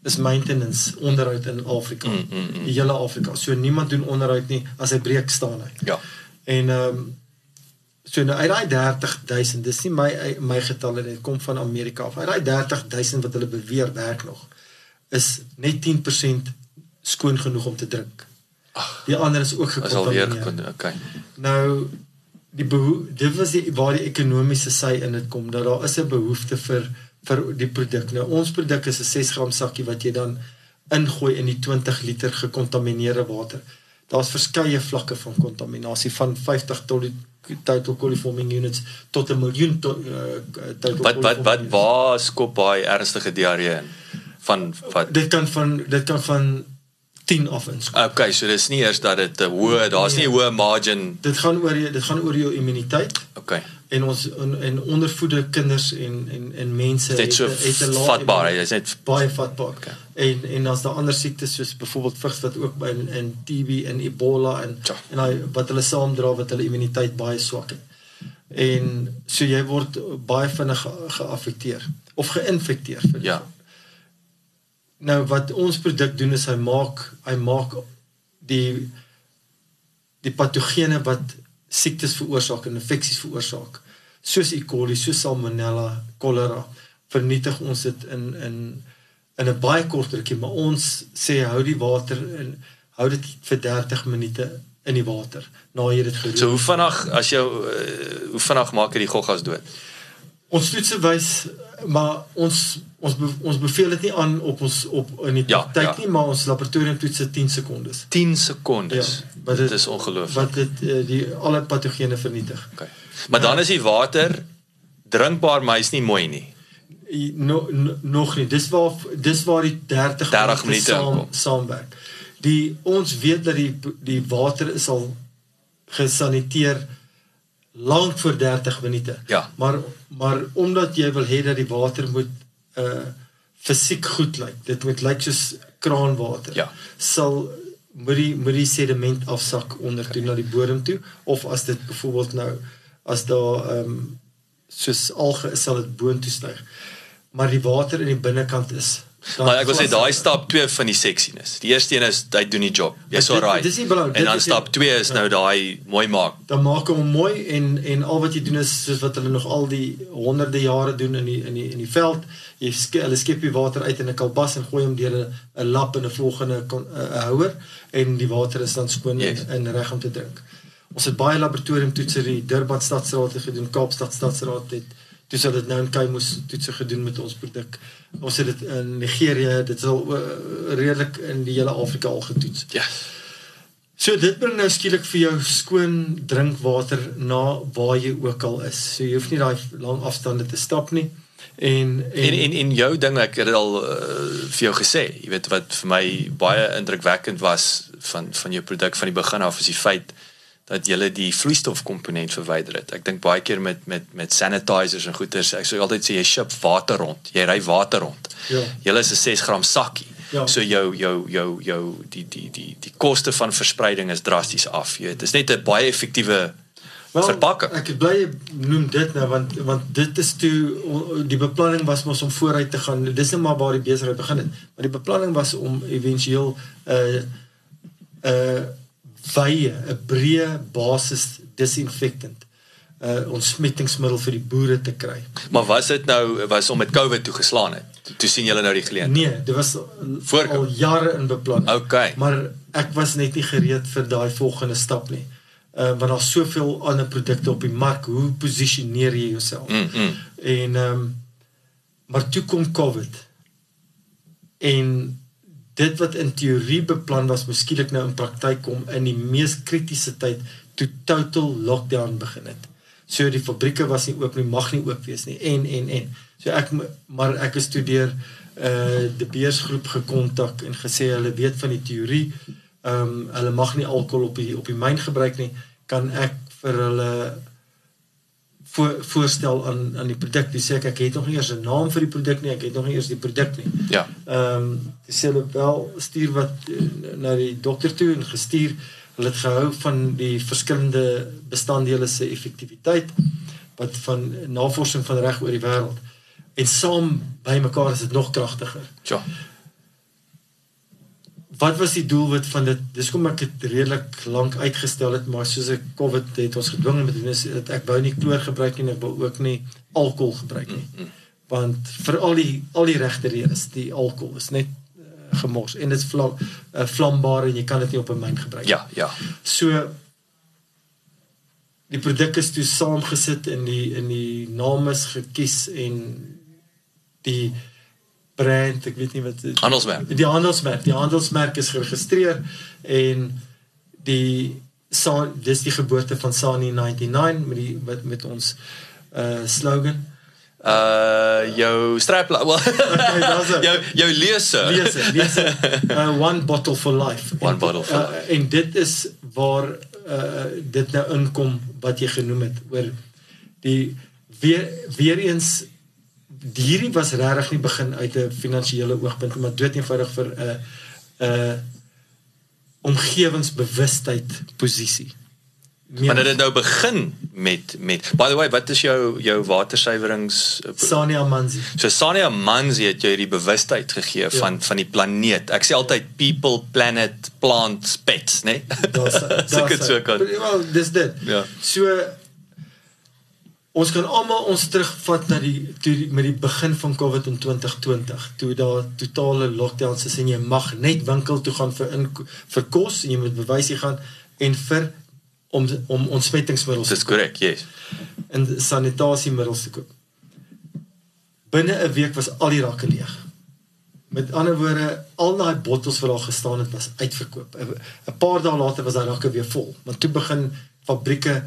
is maintenance onderhoud in Afrika. Mm, mm, mm. Die hele Afrika. So niemand doen onderhoud nie as hy breek staan hy. ja. En ehm um, so nou uit daai 30000, dis nie my my getalle dit kom van Amerika af. Uit daai 30000 wat hulle beweer werk nog is net 10% skoon genoeg om te drink. Die ander is ook is alweer gekon- okay. Nou die dit was die waar die ekonomiese sy in dit kom dat daar is 'n behoefte vir vir die produk. Nou ons produk is 'n 6 gram sakkie wat jy dan ingooi in die 20 liter gekontamineerde water. Daar's verskeie vlakke van kontaminasie van 50 tot die total coliforming units tot 'n miljoen to, uh, total Wat wat wat waar skop daai ernstige diarree in? Van wat dit kan van dit kan van 10 af inskop. Okay, so dis nie eers dat dit 'n hoë, daar's nie 'n hoë margin. Dit gaan oor jy- dit gaan oor jou immuniteit. Okay. en ons en, en ondervoede kinders en en en mense Dit is so het- het 'n lae vatbaar, hy immuniteit. is net baie vatbaar. Okay. En en as daar ander siektes soos byvoorbeeld vigs wat ook by in, in TB en Ebola en Ja. en hy wat hulle saamdra wat hulle immuniteit baie swak het. En so jy word baie vinnig ge- geaffekteer of geïnfekteer vir Ja. Nou wat ons produk doen is hy maak hy maak die die patogene wat siektes veroorsaak en infeksies veroorsaak soos E. coli, soos salmonella, cholera vernietig ons dit in in in 'n baie kort rukkie, maar ons sê hou die water in hou dit vir 30 minute in die water na jy dit geroer. So hoe vinnig as jou uh, hoe vinnig maak jy die goggas dood? ons toetse wys maar ons ons be, ons beveel dit nie aan op ons op in die Ja, praktyk ja. nie, maar ons laboratorium toetse 10 sekondes. 10 sekondes. Ja, wat dit dit- is ongelooflik. Wat dit uh, die alle patogene vernietig. Okay. Maar dan is die water drinkbaar, maar hy's nie mooi nie. No, no, nog nie. Dis waar dis waar die 30, 30 minute saam, saamwerk. Die ons weet dat die die water is al gesaniteer lank voor 30 minute. Ja. Maar maar omdat jy wil hê dat die water moet uh fisiek goed lyk. Dit moet lyk soos kraanwater. Ja. Sal moet die moet die sediment afsak onder toe na die bodem toe of as dit byvoorbeeld nou as daar ehm um, soos alge is sal dit boontoe styg. Maar die water in die binnekant is Maar ek wil sê daai stap 2 van die seksiness. Die eerste een is hy doen die job. Jy's alright. dis nie belangrik, En dan stap nie- 2 is ja. nou daai mooi maak. dan maak hom mooi en en al wat jy doen is soos wat hulle nog al die honderde jare doen in die in die in die veld. Jy ske, hulle skep die water uit in 'n kalbas en gooi hom deur 'n 'n lap in 'n volgende houer en die water is dan skoon Yes. en, en reg om te drink. Ons het baie laboratorium toetse die Durban Stadsraad het gedoen, Kaapstad Stadsraad het toe sal dit nou in Kaimoes toetse gedoen met ons produk. Ons het dit in Nigerië, dit is al uh, redelik in die hele Afrika al getoets. Ja. So dit bring nou skielik vir jou skoon drinkwater na waar jy ook al is. So jy hoef nie daai lang afstande te stap nie. En en, En en en jou ding ek het dit al uh, vir jou gesê, jy weet wat vir my baie indrukwekkend was van van jou produk van die begin af is die feit dat jy die vloeistofkomponent verwyder het. Ek dink baie keer met met met sanitizers en goeders, ek sou altyd sê jy ship water rond. Jy ry water rond. Ja. Jy is 'n 6 gram sakkie. Ja. So jou jou jou jou die die die die koste van verspreiding is drasties af. Jy weet, dit is net 'n baie effektiewe verpakking. Ek bly noem dit nou want want dit is toe die beplanning was mos om vooruit te gaan. Dis net maar waar die besigheid begin het. Maar die beplanning was om éventueel 'n uh, 'n uh, wye, 'n breë basis disinfectant uh ontsmettingsmiddel vir die boere te kry. Maar was dit nou was om met COVID toe geslaan het? Toe, toe sien julle nou die geleentheid. Nee, dit was Voor- al jare in beplanning. Okay. Maar ek was net nie gereed vir daai volgende stap nie. Uh want daar's soveel ander produkte op die mark. Hoe posisioneer jy jouself? Mm, mm. En ehm um, maar toe kom COVID. En dit wat in teorie beplan was, moes skielik nou in praktyk kom in die mees kritiese tyd toe total lockdown begin het. So die fabrieke was nie oop nie, mag nie oop wees nie en en en. So ek maar ek is toe deur uh die beersgroep gekontak en gesê hulle weet van die teorie. Ehm um, hulle mag nie alkohol op die op die myn gebruik nie. Kan ek vir hulle voor, voorstel aan aan die produk. Dis sê ek ek het nog nie eers 'n naam vir die produk nie. Ek het nog nie eers die produk nie. Ja. Ehm um, dis hulle wel stuur wat uh, na die dokter toe en gestuur. Hulle het gehou van die verskillende bestanddele se effektiwiteit wat van navorsing van reg oor die wêreld. En saam bymekaar is dit nog kragtiger. Ja wat was die doelwit van dit? Dis kom ek dit redelik lank uitgestel het, maar soos ek COVID het ons gedwing om te doen is dat ek wou nie kloor gebruik nie, ek wou ook nie alkohol gebruik nie. Mm, mm. Want vir al die al die regte redes, die alkohol is net uh, gemors en dit is vlam, uh, vlambaar en jy kan dit nie op 'n myn gebruik nie. Ja, ja. So die produk is toe saamgesit in die in die naam is gekies en die brand, ek weet nie wat die handelsmerk. Die handelsmerk, die handelsmerk is geregistreer en die sa dis die geboorte van Sani 99 met die met met ons uh slogan. Uh jou strapla well, okay, jou jou lese lese lese uh, one bottle for life. One en, bottle for uh, life. en dit is waar uh dit nou inkom wat jy genoem het oor die weer weer eens hierdie was regtig nie begin uit 'n finansiële oogpunt maar dood eenvoudig vir 'n uh, 'n uh, omgewingsbewustheid posisie. Maar dit nou begin met met by the way wat is jou jou watersuiwerings Sania Manzi. So Sania Manzi het jou hierdie bewustheid gegee ja. van van die planeet. Ek sê altyd people, planet, plants, pets, né? Nee? Kan. Wel, dis dit. Ja. So ons kan almal ons terugvat na die toe die, met die begin van COVID in 2020 toe daar totale lockdowns is en jy mag net winkel toe gaan vir in, vir kos en jy moet bewys jy gaan en vir om om ontsmettingsmiddels Dis korrek, yes. En sanitasiemiddels te koop. Binne 'n week was al die rakke leeg. Met ander woorde, al daai bottels wat daar gestaan het was uitverkoop. 'n Paar dae later was daai rakke weer vol. Want toe begin fabrieke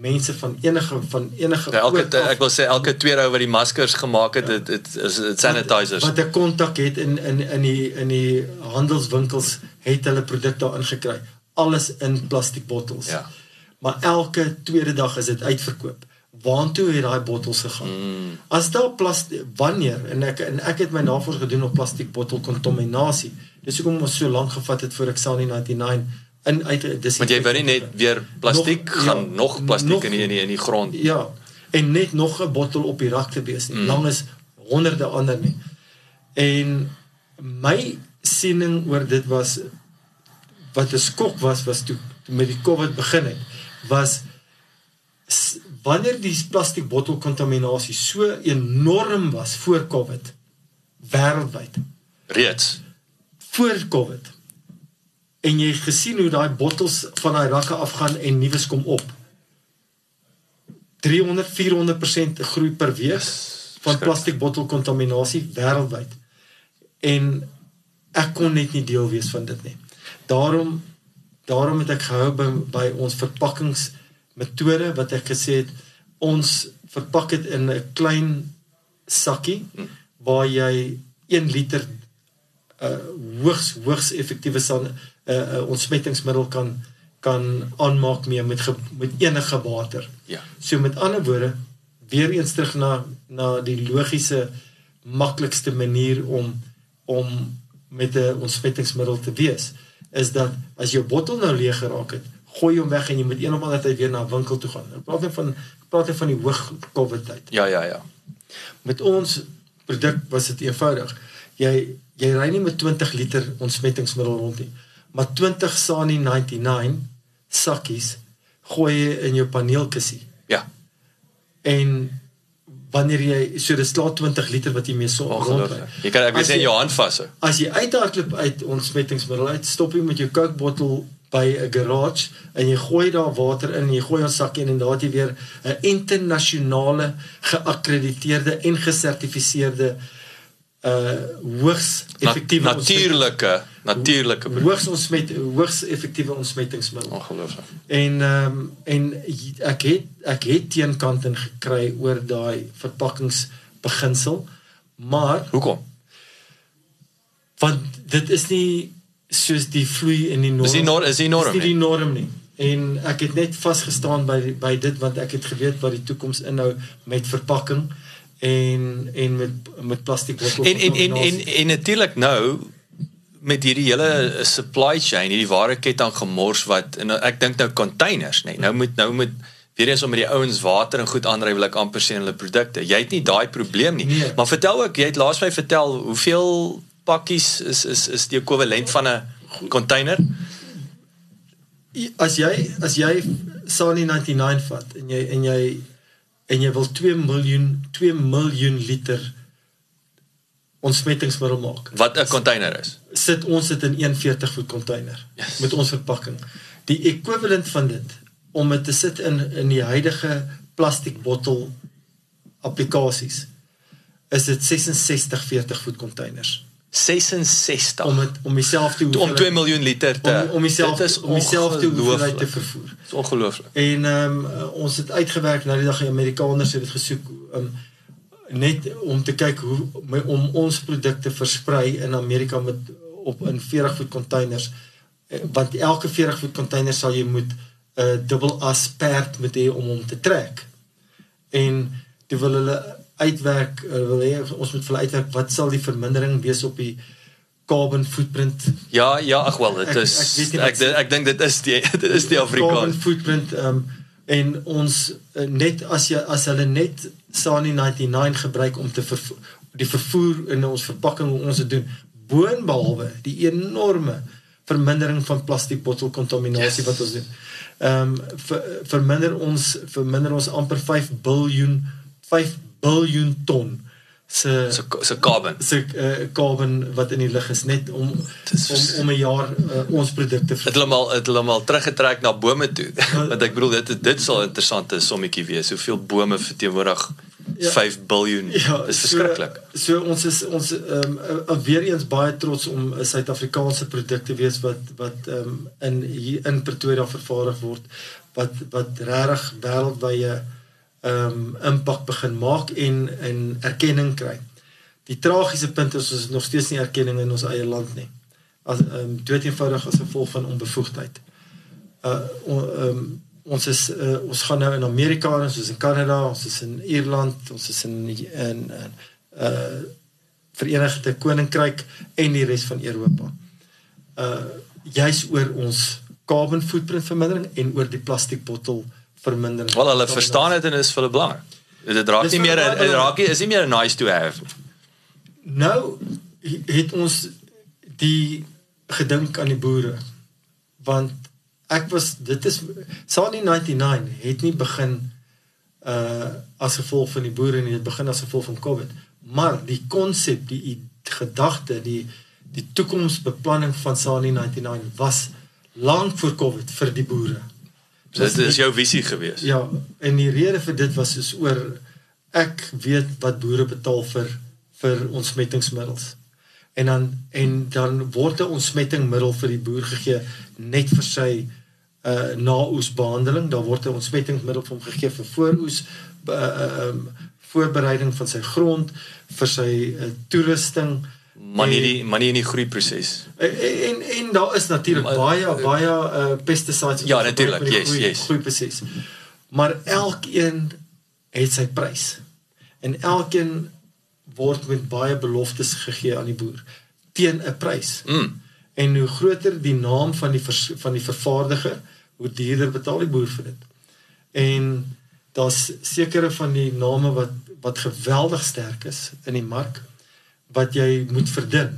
mense van enige van enige ja, elke af, ek wil sê elke tweede ou wat die maskers gemaak het dit ja. dit is dit sanitizers. wat 'n kontak het in in in die in die handelswinkels het hulle produkte ingekry alles in plastiek bottels. Ja. Maar elke tweede dag is dit uitverkoop. Waartoe het daai bottels gegaan? Mm. as daar plastiek wanneer en ek en ek het my navorsing gedoen op plastiek bottel kontaminasie dis hoekom ons so lank gevat het voor ek sal in 99 in uit dis Want jy wou nie net weer plastiek nog, gaan ja, nog plastiek nog, in die, in die in die grond. Ja. En net nog 'n bottel op die rak te wees nie. Mm. Lang is honderde ander nie. En my siening oor dit was wat 'n skok was was toe, toe met die COVID begin het was wanneer die plastiek bottel kontaminasie so enorm was voor COVID wêreldwyd reeds voor COVID en jy gesien hoe daai bottels van daai rakke afgaan en nuus kom op. 300 400% groei per week van plastiek bottel kontaminasie wêreldwyd. En ek kon net nie deel wees van dit nie. Daarom daarom het ek gehou by, by ons verpakkingsmetode wat ek gesê het ons verpak dit in 'n klein sakkie hm. waar jy 1 liter uh hoogs hoogs effektiewe san 'n uh, uh, ontsmettingsmiddel kan kan aanmaak mee met ge, met enige water. Ja. So met ander woorde weer eens terug na na die logiese maklikste manier om om met 'n ontsmettingsmiddel te wees is dat as jou bottel nou leeg geraak het, gooi hom weg en jy moet een of ander tyd weer na 'n winkel toe gaan. Ek praat net van praat net van die hoë COVID tyd. Ja, ja, ja. Met ons produk was dit eenvoudig. Jy jy ry nie met 20 liter ontsmettingsmiddel rond nie, maar 20 Sani 99 sakkies gooi jy in jou paneelkussie. Ja. En wanneer jy so dis klaar 20 liter wat jy mee so rond ry. Jy kan ek wil sê jou hand vashou. As jy uithardloop uit ontsmettingsmiddel uit, stop jy met jou Coke bottel by 'n garage en jy gooi daar water in, jy gooi 'n sakkie in en daar het jy weer 'n internasionale geakkrediteerde en gesertifiseerde uh hoogs effektiewe natuurlike Natuurlike produk. hoogs ontsmet hoogs effektiewe ontsmettingsmiddel. Ongelooflik. En ehm um, en ek het ek het teenkante gekry oor daai verpakkingsbeginsel, maar Hoekom? want dit is nie soos die vloei in die norm. Dis die nor- is die norm Dis nie nie. die norm nie. En ek het net vasgestaan by by dit want ek het geweet wat die toekoms inhou met verpakking en en met met plastiek bottels. En en en en, en natuurlik nou met hierdie hele supply chain, hierdie wareketting gemors wat en ek dink nou containers, nê. Nee, nou moet nou moet weer eens om met die ouens water en goed aanry wil ek amper sien hulle produkte. Jy het nie daai probleem nie. Nee. Maar vertel ook, jy het laas my vertel hoeveel pakkies is is is die ekwivalent van 'n container? as jy as jy Sani 99 vat en jy en jy en jy wil 2 miljoen 2 miljoen liter ontsmettingsmiddel maak. Wat 'n container is. Sit ons dit in 41 voet container Yes. met ons verpakking. Die ekwivalent van dit om dit te sit in in die huidige plastiek bottel applikasies is dit 66 40 voet containers 66 om dit om dieselfde om 2 miljoen liter te om om dieselfde Dit is om dieselfde hoeveelheid te vervoer. Dis ongelooflik. En ehm um, ons het uitgewerk nou die dag die Amerikaners het dit gesoek um, net om te kyk hoe my, om ons produkte versprei in Amerika met op in 40 voet containers Eh, want elke 40 voet container sal jy moet 'n uh, dubbel as perd moet hê om hom te trek. En toe wil hulle uitwerk uh, wil hê ons moet vir hulle uitwerk wat sal die vermindering wees op die carbon footprint Ja, ja, ag wel, dit Ek- is ek ek wat- ek, ek dink dit is die dit is die carbon Afrikaans. footprint um, en ons uh, net as jy as hulle net Sani 99 gebruik om te vervoer, die vervoer in ons verpakking hoe ons dit doen boonbehalwe die enorme vermindering van plastiek bottel kontaminasie Yes. yes. wat ons doen. Ehm um, ver, verminder ons verminder ons amper 5 biljoen 5 biljoen ton se So so carbon. se uh, carbon wat in die lug is net om Dis om om 'n jaar uh, ons produkte Het hulle maar het hulle maar teruggetrek na bome toe. Want ek bedoel dit dit sal 'n interessante sommetjie wees. Hoeveel bome verteenwoordig Ja. 5 biljoen. Ja, Dis verskriklik. So, so ons is ons ehm um, weer eens baie trots om 'n Suid-Afrikaanse produk te wees wat wat ehm um, in hier in Pretoria vervaardig word wat wat regtig wêreldwye ehm um, impak begin maak en en erkenning kry. Die tragiese punt is ons het nog steeds nie erkenning in ons eie land nie. As ehm um, dood eenvoudig as gevolg van onbevoegdheid. Uh ehm um, ons is uh, ons gaan nou in Amerika, ons is in Kanada, ons is in Ierland, ons is in in, in uh Verenigde Koninkryk en die res van Europa. Uh juis oor ons carbon footprint vermindering en oor die plastiekbottel vermindering. Wel hulle verstaan dit en is vir hulle belangrik. Dit raak Dis nie meer dit raak nie is nie meer nice to have. Nou he- het ons die gedink aan die boere. Want ek was dit is Sani 99 het nie begin uh as gevolg van die boere nie, dit begin as gevolg van Covid. Maar die konsep, die i- gedagte, die die toekomsbeplanning van Sani 99 was lank voor Covid vir die boere. So dit is jou visie gewees. Ja, en die rede vir dit was soos oor ek weet wat boere betaal vir vir ontsmettingsmiddels. En dan en dan word 'n ontsmettingmiddel vir die boer gegee net vir sy uh naoesbehandeling. Daar word 'n ontsmettingsmiddel vir hom gegee vir vooroes uh, uh um voorbereiding van sy grond, vir sy uh, toerusting. Maar nie En- die maar nie in die groeiproses. En en, en daar is natuurlik baie baie uh pesticides Ja, natuurlijk, gebruik met die yes, yes. groeiproses. Maar elkeen het sy prys. En elkeen word met baie beloftes gegee aan die boer teen 'n prys. Mm. En hoe groter die naam van die vers, van die vervaardiger, hoe duurder betaal die boer vir dit. En daar's sekere van die name wat wat geweldig sterk is in die mark wat jy moet verdun.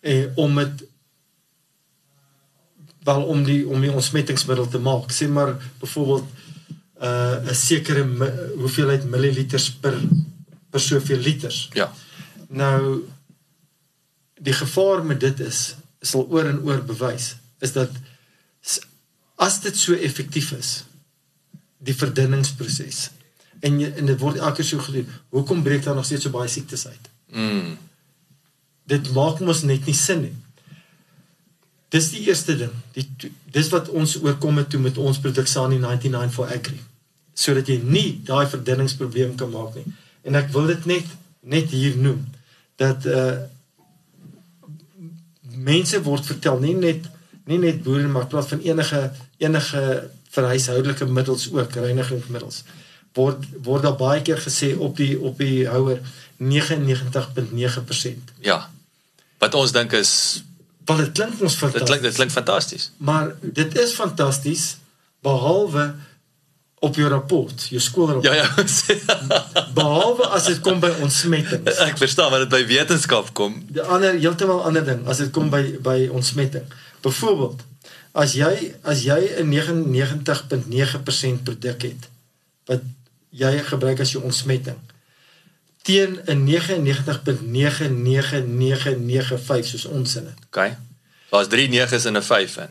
En om dit wel om die om die ontsmettingsmiddel te maak. Sê maar byvoorbeeld uh 'n sekere mi- hoeveelheid milliliters per per soveel liters. Ja. Nou die gevaar met dit is sal oor en oor bewys is dat as dit so effektief is die verdunningsproses en en dit word elke keer so gedoen hoekom breek daar nog steeds so baie siektes uit Mm. dit maak mos net nie sin nie Dis die eerste ding. Die dis wat ons oorkom het toe met ons produk Sani 99 for Agri. Sodat jy nie daai verdunningsprobleem kan maak nie. En ek wil dit net net hier noem dat uh mense word vertel nie net nie net boere maar praat van enige enige verhuishoudelike middels ook reinigingsmiddels word word daar baie keer gesê op die op die houer 99.9%. Ja. Wat ons dink is Want dit klink ons dit fantasties. klink dit klink fantasties. Maar dit is fantasties behalwe op jou rapport, jou skoolrapport. Ja ja. Behalwe as dit kom by ontsmettings. ek verstaan wanneer dit by wetenskap kom. Die ander heeltemal ander ding as dit kom by by ontsmetting. Byvoorbeeld, as jy as jy 'n 99.9% produk het wat jy gebruik as jou ontsmetting teen 'n 99.99995 soos ons in dit. OK. Daar's 3 9's en 'n 5 in.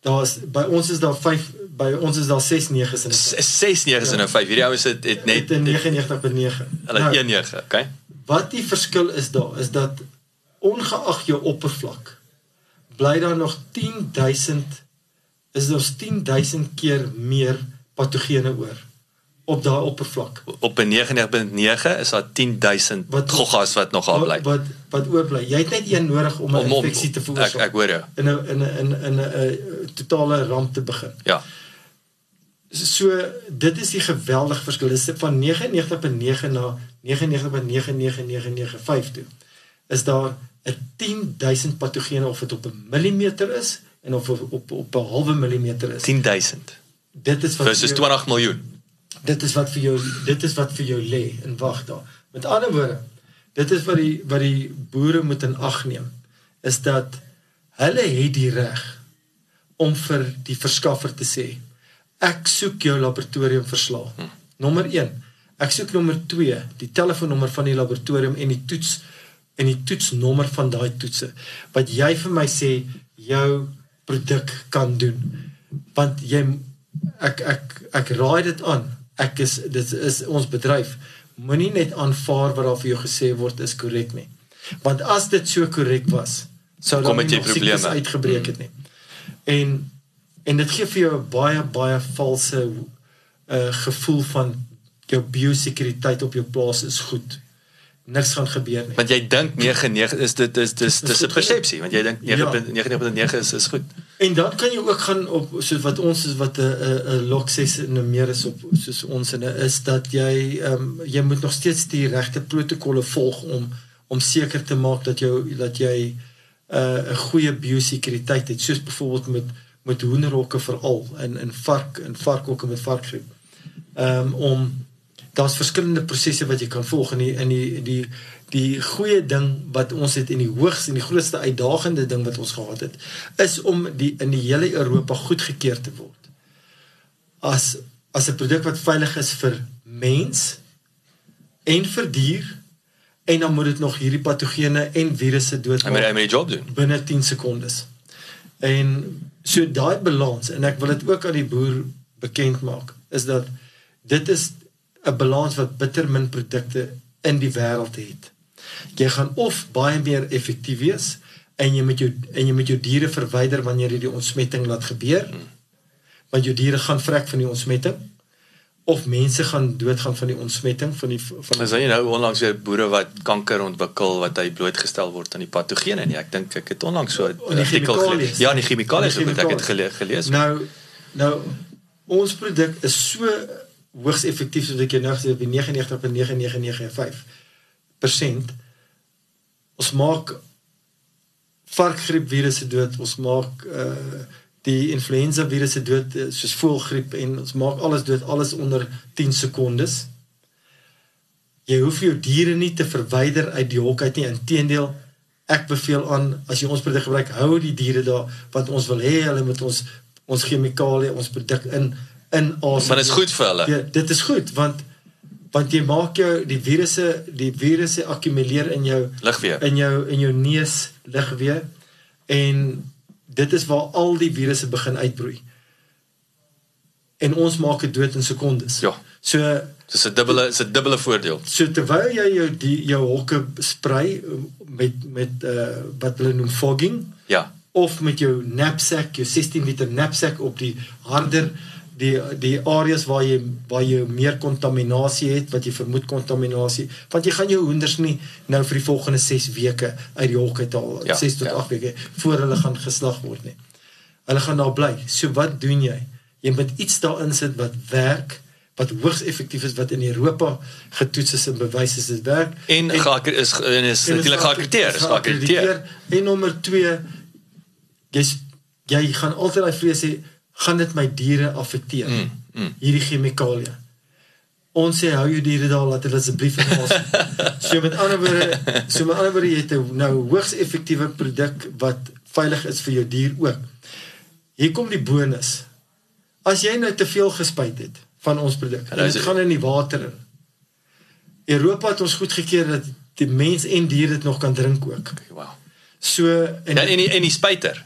Daar's by ons is daar 5 by ons is daar 6 9's in dit. 6 9's en 'n 5. Hierdie ouens het, het net 'n 99.9. hulle Nou, 1 9, OK? Wat die verskil is daar is dat ongeag jou oppervlak bly daar nog 10000 is daar 10000 keer meer patogene oor op daai oppervlak. Op 'n 99.9 is daar 10000 Wat- goggas wat nog daar bly. Wat wat, oorbly. Jy het net een nodig om 'n infeksie te Ek veroorsaak. ek hoor jou. in 'n in 'n in 'n 'n eh, totale ramp te begin. Ja. So dit is die geweldige verskil. Dit is van 99.9 na 99.99995 toe. Is daar 'n 10000 patogene of dit op 'n millimeter is en of op op, op 'n halwe millimeter is. 10000 Dit is wat versus vir jou- 20 miljoen. Dit is wat vir jou dit is wat vir jou lê en wag daar. Met ander woorde, dit is wat die wat die boere moet in ag neem is dat hulle het die reg om vir die verskaffer te sê ek soek jou laboratoriumverslag. Hm. Nommer 1. Ek soek nommer 2, die telefoonnommer van die laboratorium en die toets en die toetsnommer van daai toetse wat jy vir my sê jou produk kan doen. Want jy ek ek ek raai dit aan. Ek is dit is ons bedryf. Moenie net aanvaar wat daar vir jou gesê word is korrek nie. Want as dit so korrek was, sou met nie probleme. uitgebreek het nie. En en dit gee vir jou 'n baie baie valse uh gevoel van jou biosekuriteit op jou plaas is goed. Niks gaan gebeur nie. Want jy dink 99 is dit is dis dis 'n persepsie want jy dink Ja. 99.9 is is goed. En dan kan jy ook gaan op soos wat ons is wat 'n 'n 'n lok 6 en 'n meer is op soos ons in is dat jy ehm um, jy moet nog steeds die regte protokolle volg om om seker te maak dat jou dat jy 'n uh, 'n goeie biosekuriteit het soos byvoorbeeld met met hoenderhokke veral en in vark en varkhokke met varkgriep. Ehm um, om daar's verskillende prosesse wat jy kan volg en die in die die die goeie ding wat ons het en die hoogste en die grootste uitdagende ding wat ons gehad het is om die in die hele Europa goedgekeur te word as as 'n produk wat veilig is vir mens en vir dier en dan moet dit nog hierdie patogene en virusse moet hy doodmaak moet die job doen. binne 10 sekondes. En so daai balans en ek wil dit ook aan die boer bekend maak is dat dit is 'n balans wat bitter min produkte in die wêreld het. Jy gaan of baie meer effektief wees en jy met jou en jy met jou diere verwyder wanneer jy die ontsmetting laat gebeur. Want jou diere gaan vrek van die ontsmetting of mense gaan doodgaan van die ontsmetting van die van Is hy nou onlangs weer boere wat kanker ontwikkel wat hy blootgestel word aan die patogene nie. Ek dink ek het onlangs so 'n Oh, artikel chemikalies. gelees. Ja, die chemikalies wat ek het chemikalies. gele gelees. Nou nou ons produk is so hoogs effektief soos ek jou nou gesê by 99.9995%. Ons maak varkgriepvirusse dood, ons maak uh die influenza virusse dood eh, soos voëlgriep en ons maak alles dood alles onder 10 sekondes. Jy hoef jou diere nie te verwyder uit die hok uit nie. Inteendeel, ek beveel aan as jy ons produk gebruik, hou die diere daar want ons wil hê hulle moet ons ons chemikalie, ons produk in in asem. Maar dit is goed vir hulle. Ja, dit is goed want want jy maak jou die virusse die virusse akkumuleer in jou Lugweë. in jou in jou neus lugweë en dit is waar al die virusse begin uitbroei. En ons maak dit dood in sekondes. Ja. So Dis 'n dubbele is 'n dubbele voordeel. So terwyl jy jou die jou hokke sprei met met uh wat hulle noem fogging, Ja. of met jou knapsack, jou 16 liter knapsack op die harder die die areas waar jy waar jy meer kontaminasie het wat jy vermoed kontaminasie want jy gaan jou hoenders nie nou vir die volgende 6 weke uit die hok uit haal Ja, 6 tot ja. 8 weke voor hulle gaan geslag word nie. Hulle gaan daar bly. So wat doen jy? Jy moet iets daarin sit wat werk wat hoogs effektief is wat in Europa getoets is en bewys is dit werk. En geakker is en is En natuurlik geakkrediteer, is geakkrediteer. En nommer 2 jy's jy gaan altyd daai vrees hê gaan dit my diere affekteer. Mm, mm. Hierdie chemikalieë. Ons sê hou jou diere daar laat hulle asseblief in ons. so met ander woorde, so met ander woorde jy het 'n nou hoogs effektiewe produk wat veilig is vir jou dier ook. Hier kom die bonus. As jy nou te veel gespuit het van ons produk nou dit gaan in die water in. Europa het ons goedgekeur dat die mens en dier dit nog kan drink ook. Wow. So en Ja, en die, en die spuiter.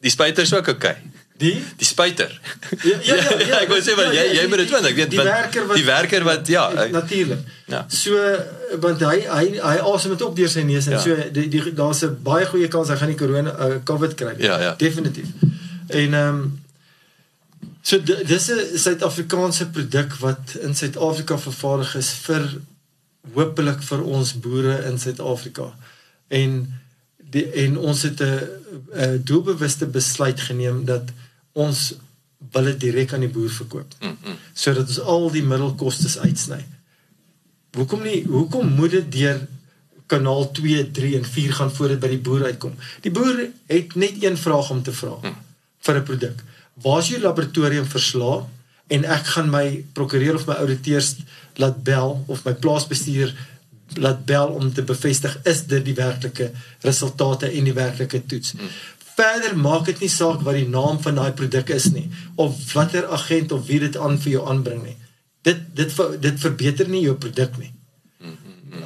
Die spuiter is ook oukei. Die Die spuiter. Ja, ja, ja, ja, ek wou sê want ja, jy ja, jy die- moet dit weet, ek weet die werker wat die werker wat ja, eh, natuurlik. Ja. So want hy hy hy asem dit op deur sy neus en Ja. so die, die daar's 'n baie goeie kans hy gaan nie corona uh, COVID kry. Ja, ja. Definitief. En ehm um, so di- dis 'n Suid-Afrikaanse produk wat in Suid-Afrika vervaardig is vir hopelik vir ons boere in Suid-Afrika. En die en ons het 'n 'n doelbewuste besluit geneem dat ons wil dit direk aan die boer verkoop. Mm, mm. Sodat ons al die middelkoste uitsny. Hoekom nie hoekom moet dit deur kanaal 2, 3 en 4 gaan voor dit by die boer uitkom? Die boer het net een vraag om te vra Hm. vir 'n produk. Waar is jou laboratorium verslae en ek gaan my prokureur of my ouditeurs laat bel of my plaasbestuurder laat bel om te bevestig is dit die werklike resultate en die werklike toets. Verder maak dit nie saak wat die naam van daai produk is nie of watter agent of wie dit aan vir jou aanbring nie. Dit dit dit verbeter nie jou produk nie.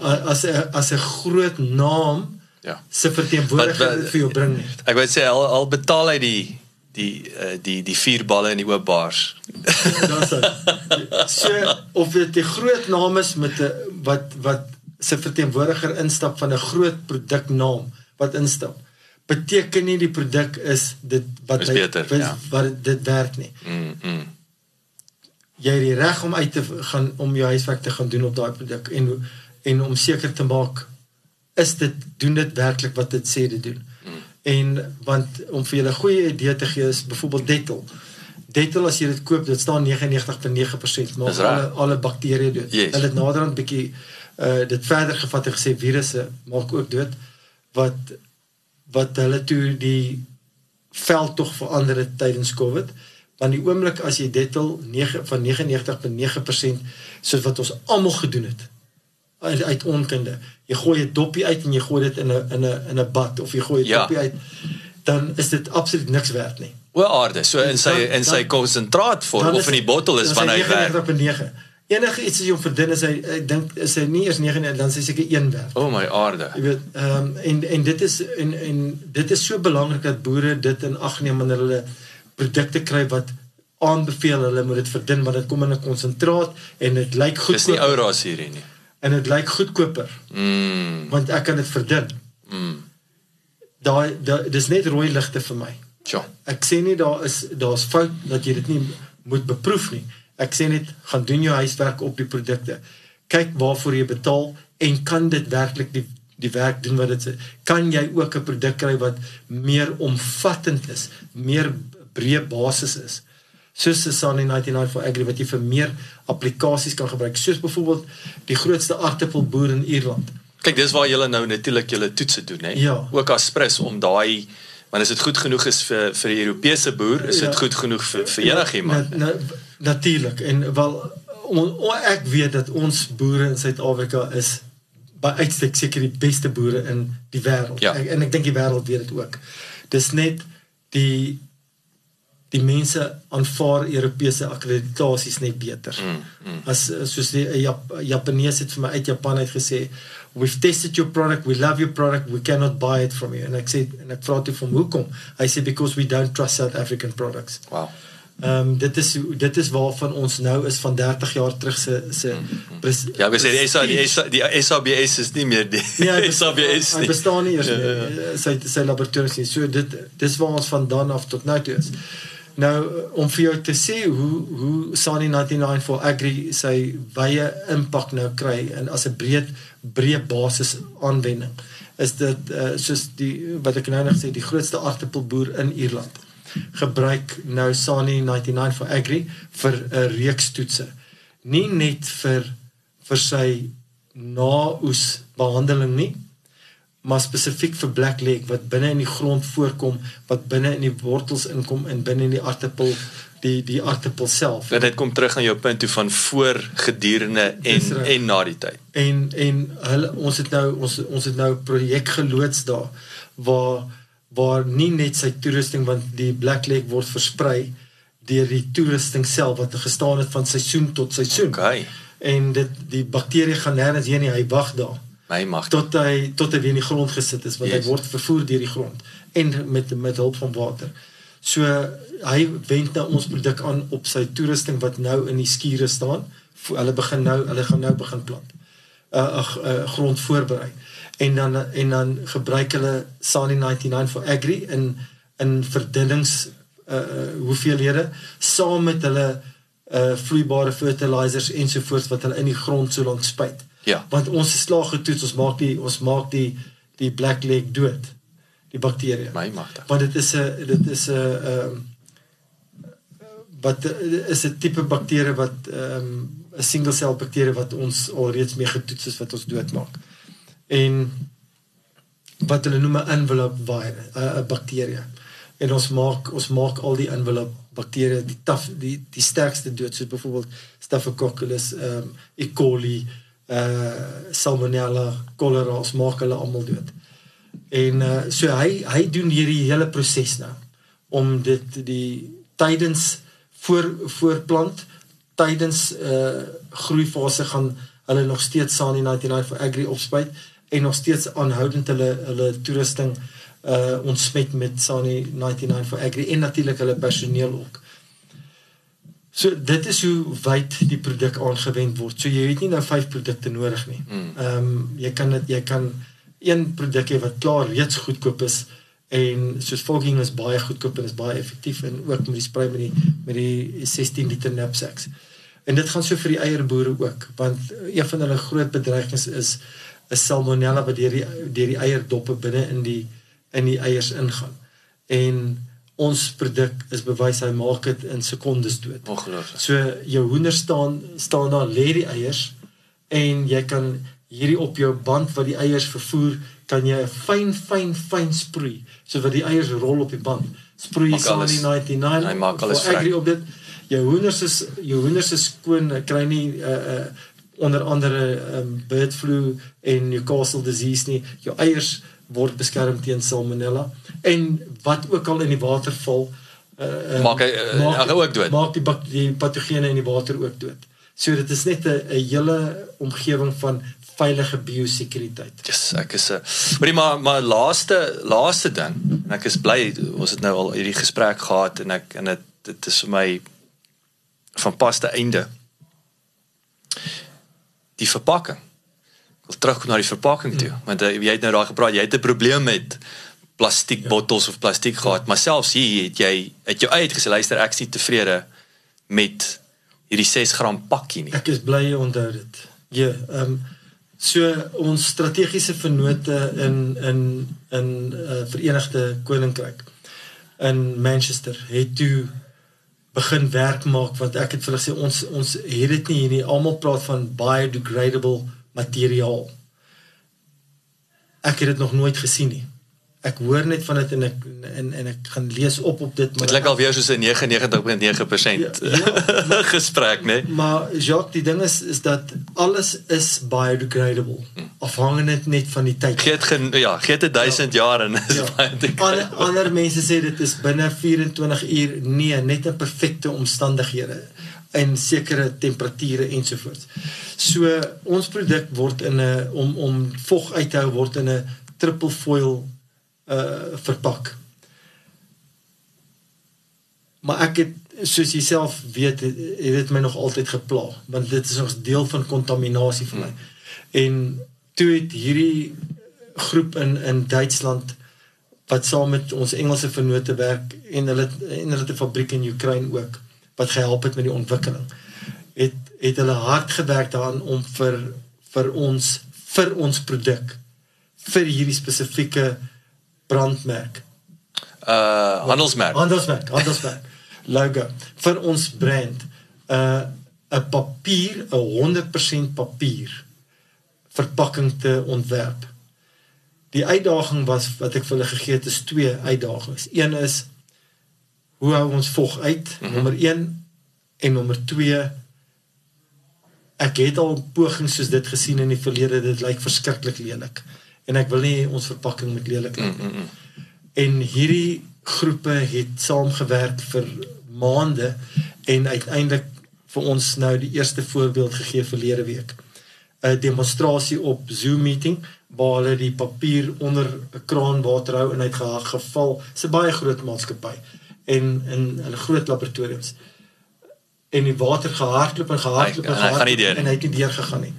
A- As 'n as 'n groot naam Ja. se verteenwoordiger dit vir jou bring nie. Ek wou sê al al betaal hy die die uh, die die vier balle in die oop bars. Dit. So of dit 'n groot naam is met 'n wat wat se verteenwoordiger instap van 'n groot produknaam wat instap beteken nie die produk is dit wat Is hy- beter, wat, ja. wat dit werk nie. Mm, mm. Jy het die reg om uit te gaan om jou huiswerk te gaan doen op daai produk en en om seker te maak is dit doen dit werklik wat dit sê dit doen. Mm. En want om vir julle 'n goeie idee te gee is byvoorbeeld Dettol. Dettol as jy dit koop, dit staan 99.9% maak Dis reg. alle alle bakterieë dood. Yes. Hulle het naderhand bietjie uh dit verder gevat en gesê virusse maak ook dood wat wat hulle toe die veld tog verander het tydens Covid. Want die oomblik as jy Dettol 9 van 99.9% soos wat ons almal gedoen het uit, uit onkunde. Jy gooi 'n doppie uit en jy gooi dit in 'n in 'n in 'n bad of jy gooi 'n Ja. doppie uit dan is dit absoluut niks werd nie. O aarde, so in sy Dan- in sy konsentraat vorm of in die bottel is van hy werk. 99.9. Enige iets as jy hom verdun is hy ek dink is hy nie eers 9 dan is hy seker 1 werd. O my aarde. Jy weet, ehm um, en en dit is en en dit is so belangrik dat boere dit in ag neem wanneer hulle produkte kry wat aanbeveel hulle moet dit verdun want dit kom in 'n konsentraat en dit lyk Dis nie ou ras hierdie nie. en dit lyk goedkoper Mm. want ek kan dit verdun. Mm. Daai da, dis net rooi ligte vir my. Tja. Ek sê nie daar is daar's fout dat jy dit nie moet beproef nie. Ek sê net gaan doen jou huiswerk op die produkte. Kyk waarvoor jy betaal en kan dit werklik die die werk doen wat dit. Kan jy ook 'n produk kry wat meer omvattend is, meer breë basis is? Soos die Sunny 99 for Agri wat jy vir meer applikasies kan gebruik. Soos byvoorbeeld die grootste aardappelboer in Ierland. Kyk, dis waar julle nou natuurlik julle toetse doen, hè. Ja. Ook as prins om daai want as dit goed genoeg is vir vir die Europese boer, is dit Ja. goed genoeg vir vir enigiemand. Na, na, natuurlik en wel on, on, ek weet dat ons boere in Suid-Afrika is by uitstek seker die beste boere in die wêreld. Ja. Ek, en ek dink die wêreld weet dit ook. Dis net die die mense aanvaar Europese akkreditasies net beter. Mm, mm. As soos die Jap, Japanees het vir my uit Japan uit gesê, "We've tested your product, we love your product, we cannot buy it from you." En ek sê en ek vra toe van hoekom? Hy sê because we don't trust South African products. Wow. Ehm um, dit is dit is waarvan ons nou is van 30 jaar terug se se Ja, ek sê die SA die SA die SABS is nie meer die ja, SABS nie. Hy bestaan nie eers ja, ja. nie. Sy sy laboratorium nie. So dit dis waar ons vandaan af tot nou toe is. Nou om vir jou te sê hoe hoe Sani 99 for Agri sy wye impak nou kry en as 'n breed breë basis aanwending is dit uh, soos die wat ek nou net gesê die grootste aardappelboer in Ierland gebruik nou Sani 99 for Agri vir 'n reeks toetse. Nie net vir vir sy naoes behandeling nie, maar spesifiek vir black leg wat binne in die grond voorkom, wat binne in die wortels inkom en binne in die aardappel die die aardappel self. En dit kom terug aan jou punt toe van voor gedurende en en na die tyd. En en hulle ons het nou ons ons het nou 'n projek geloods daar waar waar nie net sy toerusting want die black leg word versprei deur die toerusting self wat gestaan het van seisoen tot seisoen. Okay. En dit die bakterie gaan nêrens heen nie, hy wag daar. My mag tot hy tot hy weer in die grond gesit is want yes. hy word vervoer deur die grond en met met hulp van water. So hy wend nou ons produk aan op sy toerusting wat nou in die skure staan. Hulle begin nou hulle gaan nou begin plant. Uh ag uh, grond voorberei en dan en dan gebruik hulle Sani 99 vir agri in in verdunnings uh hoeveelhede saam met hulle uh vloeibare fertilizers ensovoorts wat hulle in die grond so lank spuit. Ja. Want ons slag getoets, ons maak die ons maak die die black leg dood. Die bakterieë. My magte. Want dit is 'n dit is 'n ehm wat is 'n tipe bakterie wat ehm um, 'n single cell bakterie wat ons alreeds mee getoets is wat ons doodmaak en wat hulle noem 'n envelope virus, 'n bakterie. En ons maak ons maak al die envelope bakterieë die taf die die sterkste dood soos byvoorbeeld Staphylococcus, um, E. coli, uh Salmonella, cholera, ons maak hulle almal dood. En uh so hy hy doen hierdie hele proses nou om dit die tydens voor voorplant tydens uh groeifase gaan hulle nog steeds Sani 99 vir agri opspuit en nog steeds aanhoudend hulle hulle toerusting uh ontsmet met Sani 99 vir Agri en natuurlik hulle personeel ook. So dit is hoe wyd die produk aangewend word. So jy het nie nou vyf produkte nodig nie. Ehm um, jy kan dit jy kan een produk hê wat klaar reeds goedkoop is en soos fogging is baie goedkoop en is baie effektief en ook met die spray met die met die 16 liter knapsacks. En dit gaan so vir die eierboere ook want een van hulle groot bedreigings is 'n salmonella wat deur die deur die eierdoppe binne in die in die eiers ingaan. En ons produk is bewys hy maak dit in sekondes dood. Ongelooflik. So jou hoender staan staan daar lê die eiers en jy kan hierdie op jou band wat die eiers vervoer kan jy 'n fyn fyn fyn sproei so wat die eiers rol op die band. Sproei Sani 99. Hy maak alles vrek. op dit. Jou hoenders is jou hoenders is skoon, kry nie 'n uh, uh, onder andere um, bird flu en Newcastle disease nie. Jou eiers word beskerm teen salmonella en wat ook al in die water val uh, maak hy uh, maak, ook dood. Maak die die patogene in die water ook dood. So dit is net 'n hele omgewing van veilige biosekuriteit. Ja, yes, ek is 'n Maar maar maar laaste laaste ding en ek is bly ons het nou al hierdie gesprek gehad en ek en dit dit is vir my van pas te einde die verpakking. Ek wil terugkom na die verpakking toe, mm. want uh, jy het nou daar gepraat, jy het 'n probleem met plastiek ja. bottels of plastiek gehad, maar selfs hier het jy het jou uit gesê luister ek is nie tevrede met hierdie 6 gram pakkie nie. Ek is bly jy onthou dit. Ja, ehm um, so ons strategiese vennote in in in uh, Verenigde Koninkryk in Manchester het toe begin werk maak want ek het vir hulle sê ons ons het dit nie hier nie. Almal praat van biodegradable materiaal. Ek het dit nog nooit gesien nie ek hoor net van dit en ek en en ek gaan lees op op dit maar dit lyk alweer soos 'n 99.9% ja, ja, gesprek nê nee? maar Jacques die ding is is dat alles is biodegradable hm. afhangende net van die tyd gee dit ja gee dit 1000 ja, jaar en is ja. ander, ander mense sê dit is binne 24 uur nee net in perfekte omstandighede en sekere temperature ensovoorts so ons produk word in 'n om om vog uit te hou word in 'n triple foil uh verpak. Maar ek het soos jy self weet het, dit my nog altyd gepla want dit is ons deel van kontaminasie vir my. En toe het hierdie groep in in Duitsland wat saam met ons Engelse vennote werk en hulle en hulle het 'n fabriek in Oekraïne ook wat gehelp het met die ontwikkeling. Het het hulle hard gewerk daaraan om vir vir ons vir ons produk vir hierdie spesifieke brandmerk Uh handelsmerk. handelsmerk handelsmerk logo vir ons brand uh, 'n papier 'n 100% papier verpakking te ontwerp. Die uitdaging was wat ek vir hulle gegee het is twee uitdagings. Een is hoe hou ons vog uit? Mm -hmm. Nommer 1 en nommer 2 ek het al pogings soos dit gesien in die verlede dit lyk verskriklik lelik en ek wil nie ons verpakking moet lelik lyk nie. Mm -hmm. En hierdie groepe het saamgewerk vir maande en uiteindelik vir ons nou die eerste voorbeeld gegee verlede week. 'n Demonstrasie op Zoom meeting waar hulle die papier onder 'n kraan water hou en hy het geval. Dit's 'n baie groot maatskappy en in hulle groot laboratoriums. En die water gehardloop en gehardloop en, en, en, en hy het nie deur gegaan nie.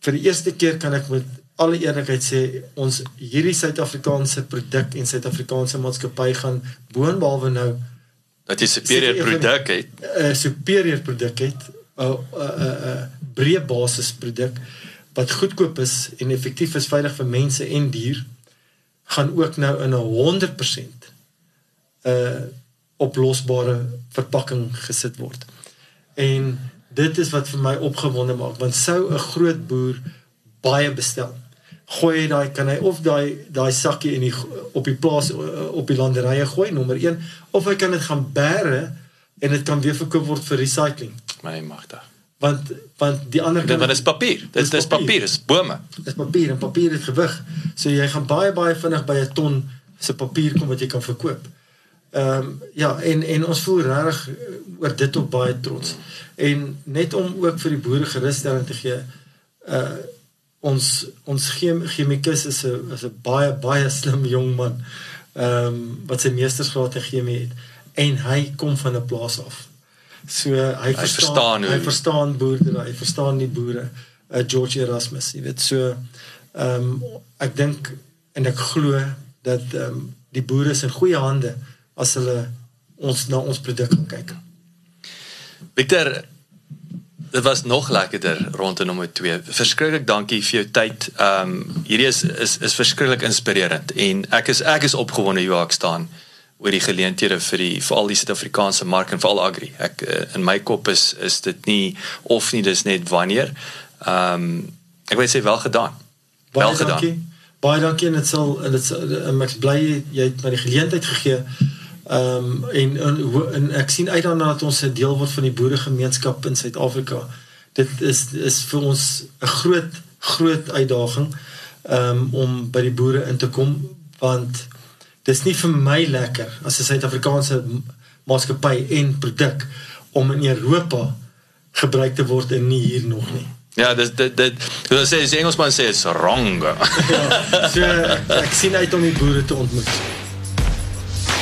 Vir die eerste keer kan ek met alle eerlikheid sê ons hierdie Suid-Afrikaanse produk en Suid-Afrikaanse maatskappy gaan boonbehalwe nou dat jy superieur produk het 'n superieur produk het 'n 'n 'n breë basis produk wat goedkoop is en effektief is veilig vir mense en dier gaan ook nou in 'n 100% 'n uh, oplosbare verpakking gesit word. En dit is wat vir my opgewonde maak want sou 'n groot boer baie bestel gooi daai kan hy of daai daai sakkie in die op die plaas op die landerye gooi nommer 1 of hy kan dit gaan bære en dit kan weer verkoop word vir recycling. My magte. Want want die ander kant dit is papier. Dit is papier, dis bome. Dis papier en papier het gewig. So jy gaan baie baie vinnig by 'n ton se papier kom wat jy kan verkoop. Ehm um, ja en en ons voel regtig oor dit op baie trots. En net om ook vir die boere gerusstelling te gee uh ons ons chemikus is 'n is 'n baie baie slim jong man. Ehm um, wat sy meestersgraad in chemie het en hy kom van 'n plaas af. So hy, hy verstaan, verstaan hy verstaan boerdery, hy verstaan die boere. Uh, George Erasmus, jy weet so ehm um, ek dink en ek glo dat ehm um, die boere is in goeie hande as hulle ons na ons produk gaan kyk. Victor dit was nog lekkerder rondte nommer 2. Verskriklik dankie vir jou tyd. Ehm um, hierdie is is is verskriklik inspirerend en ek is ek is opgewonde hoe ek staan oor die geleenthede vir die vir al die Suid-Afrikaanse mark en veral agri. Ek uh, in my kop is is dit nie of nie dis net wanneer. Ehm um, ek wil sê wel gedaan. Baie wel gedaan. Dankie. Baie dankie en dit sal en dit ek bly jy het my die geleentheid gegee um, en, en en ek sien uit daarna dat ons 'n deel word van die boeregemeenskap in Suid-Afrika. Dit is is vir ons 'n groot groot uitdaging ehm um, om by die boere in te kom want dis nie vir my lekker as 'n Suid-Afrikaanse maatskappy en produk om in Europa gebruik te word en nie hier nog nie. Ja, dit dit dit hulle sê die Engelsman sê is wrong. ja, so ek sien uit om die boere te ontmoet.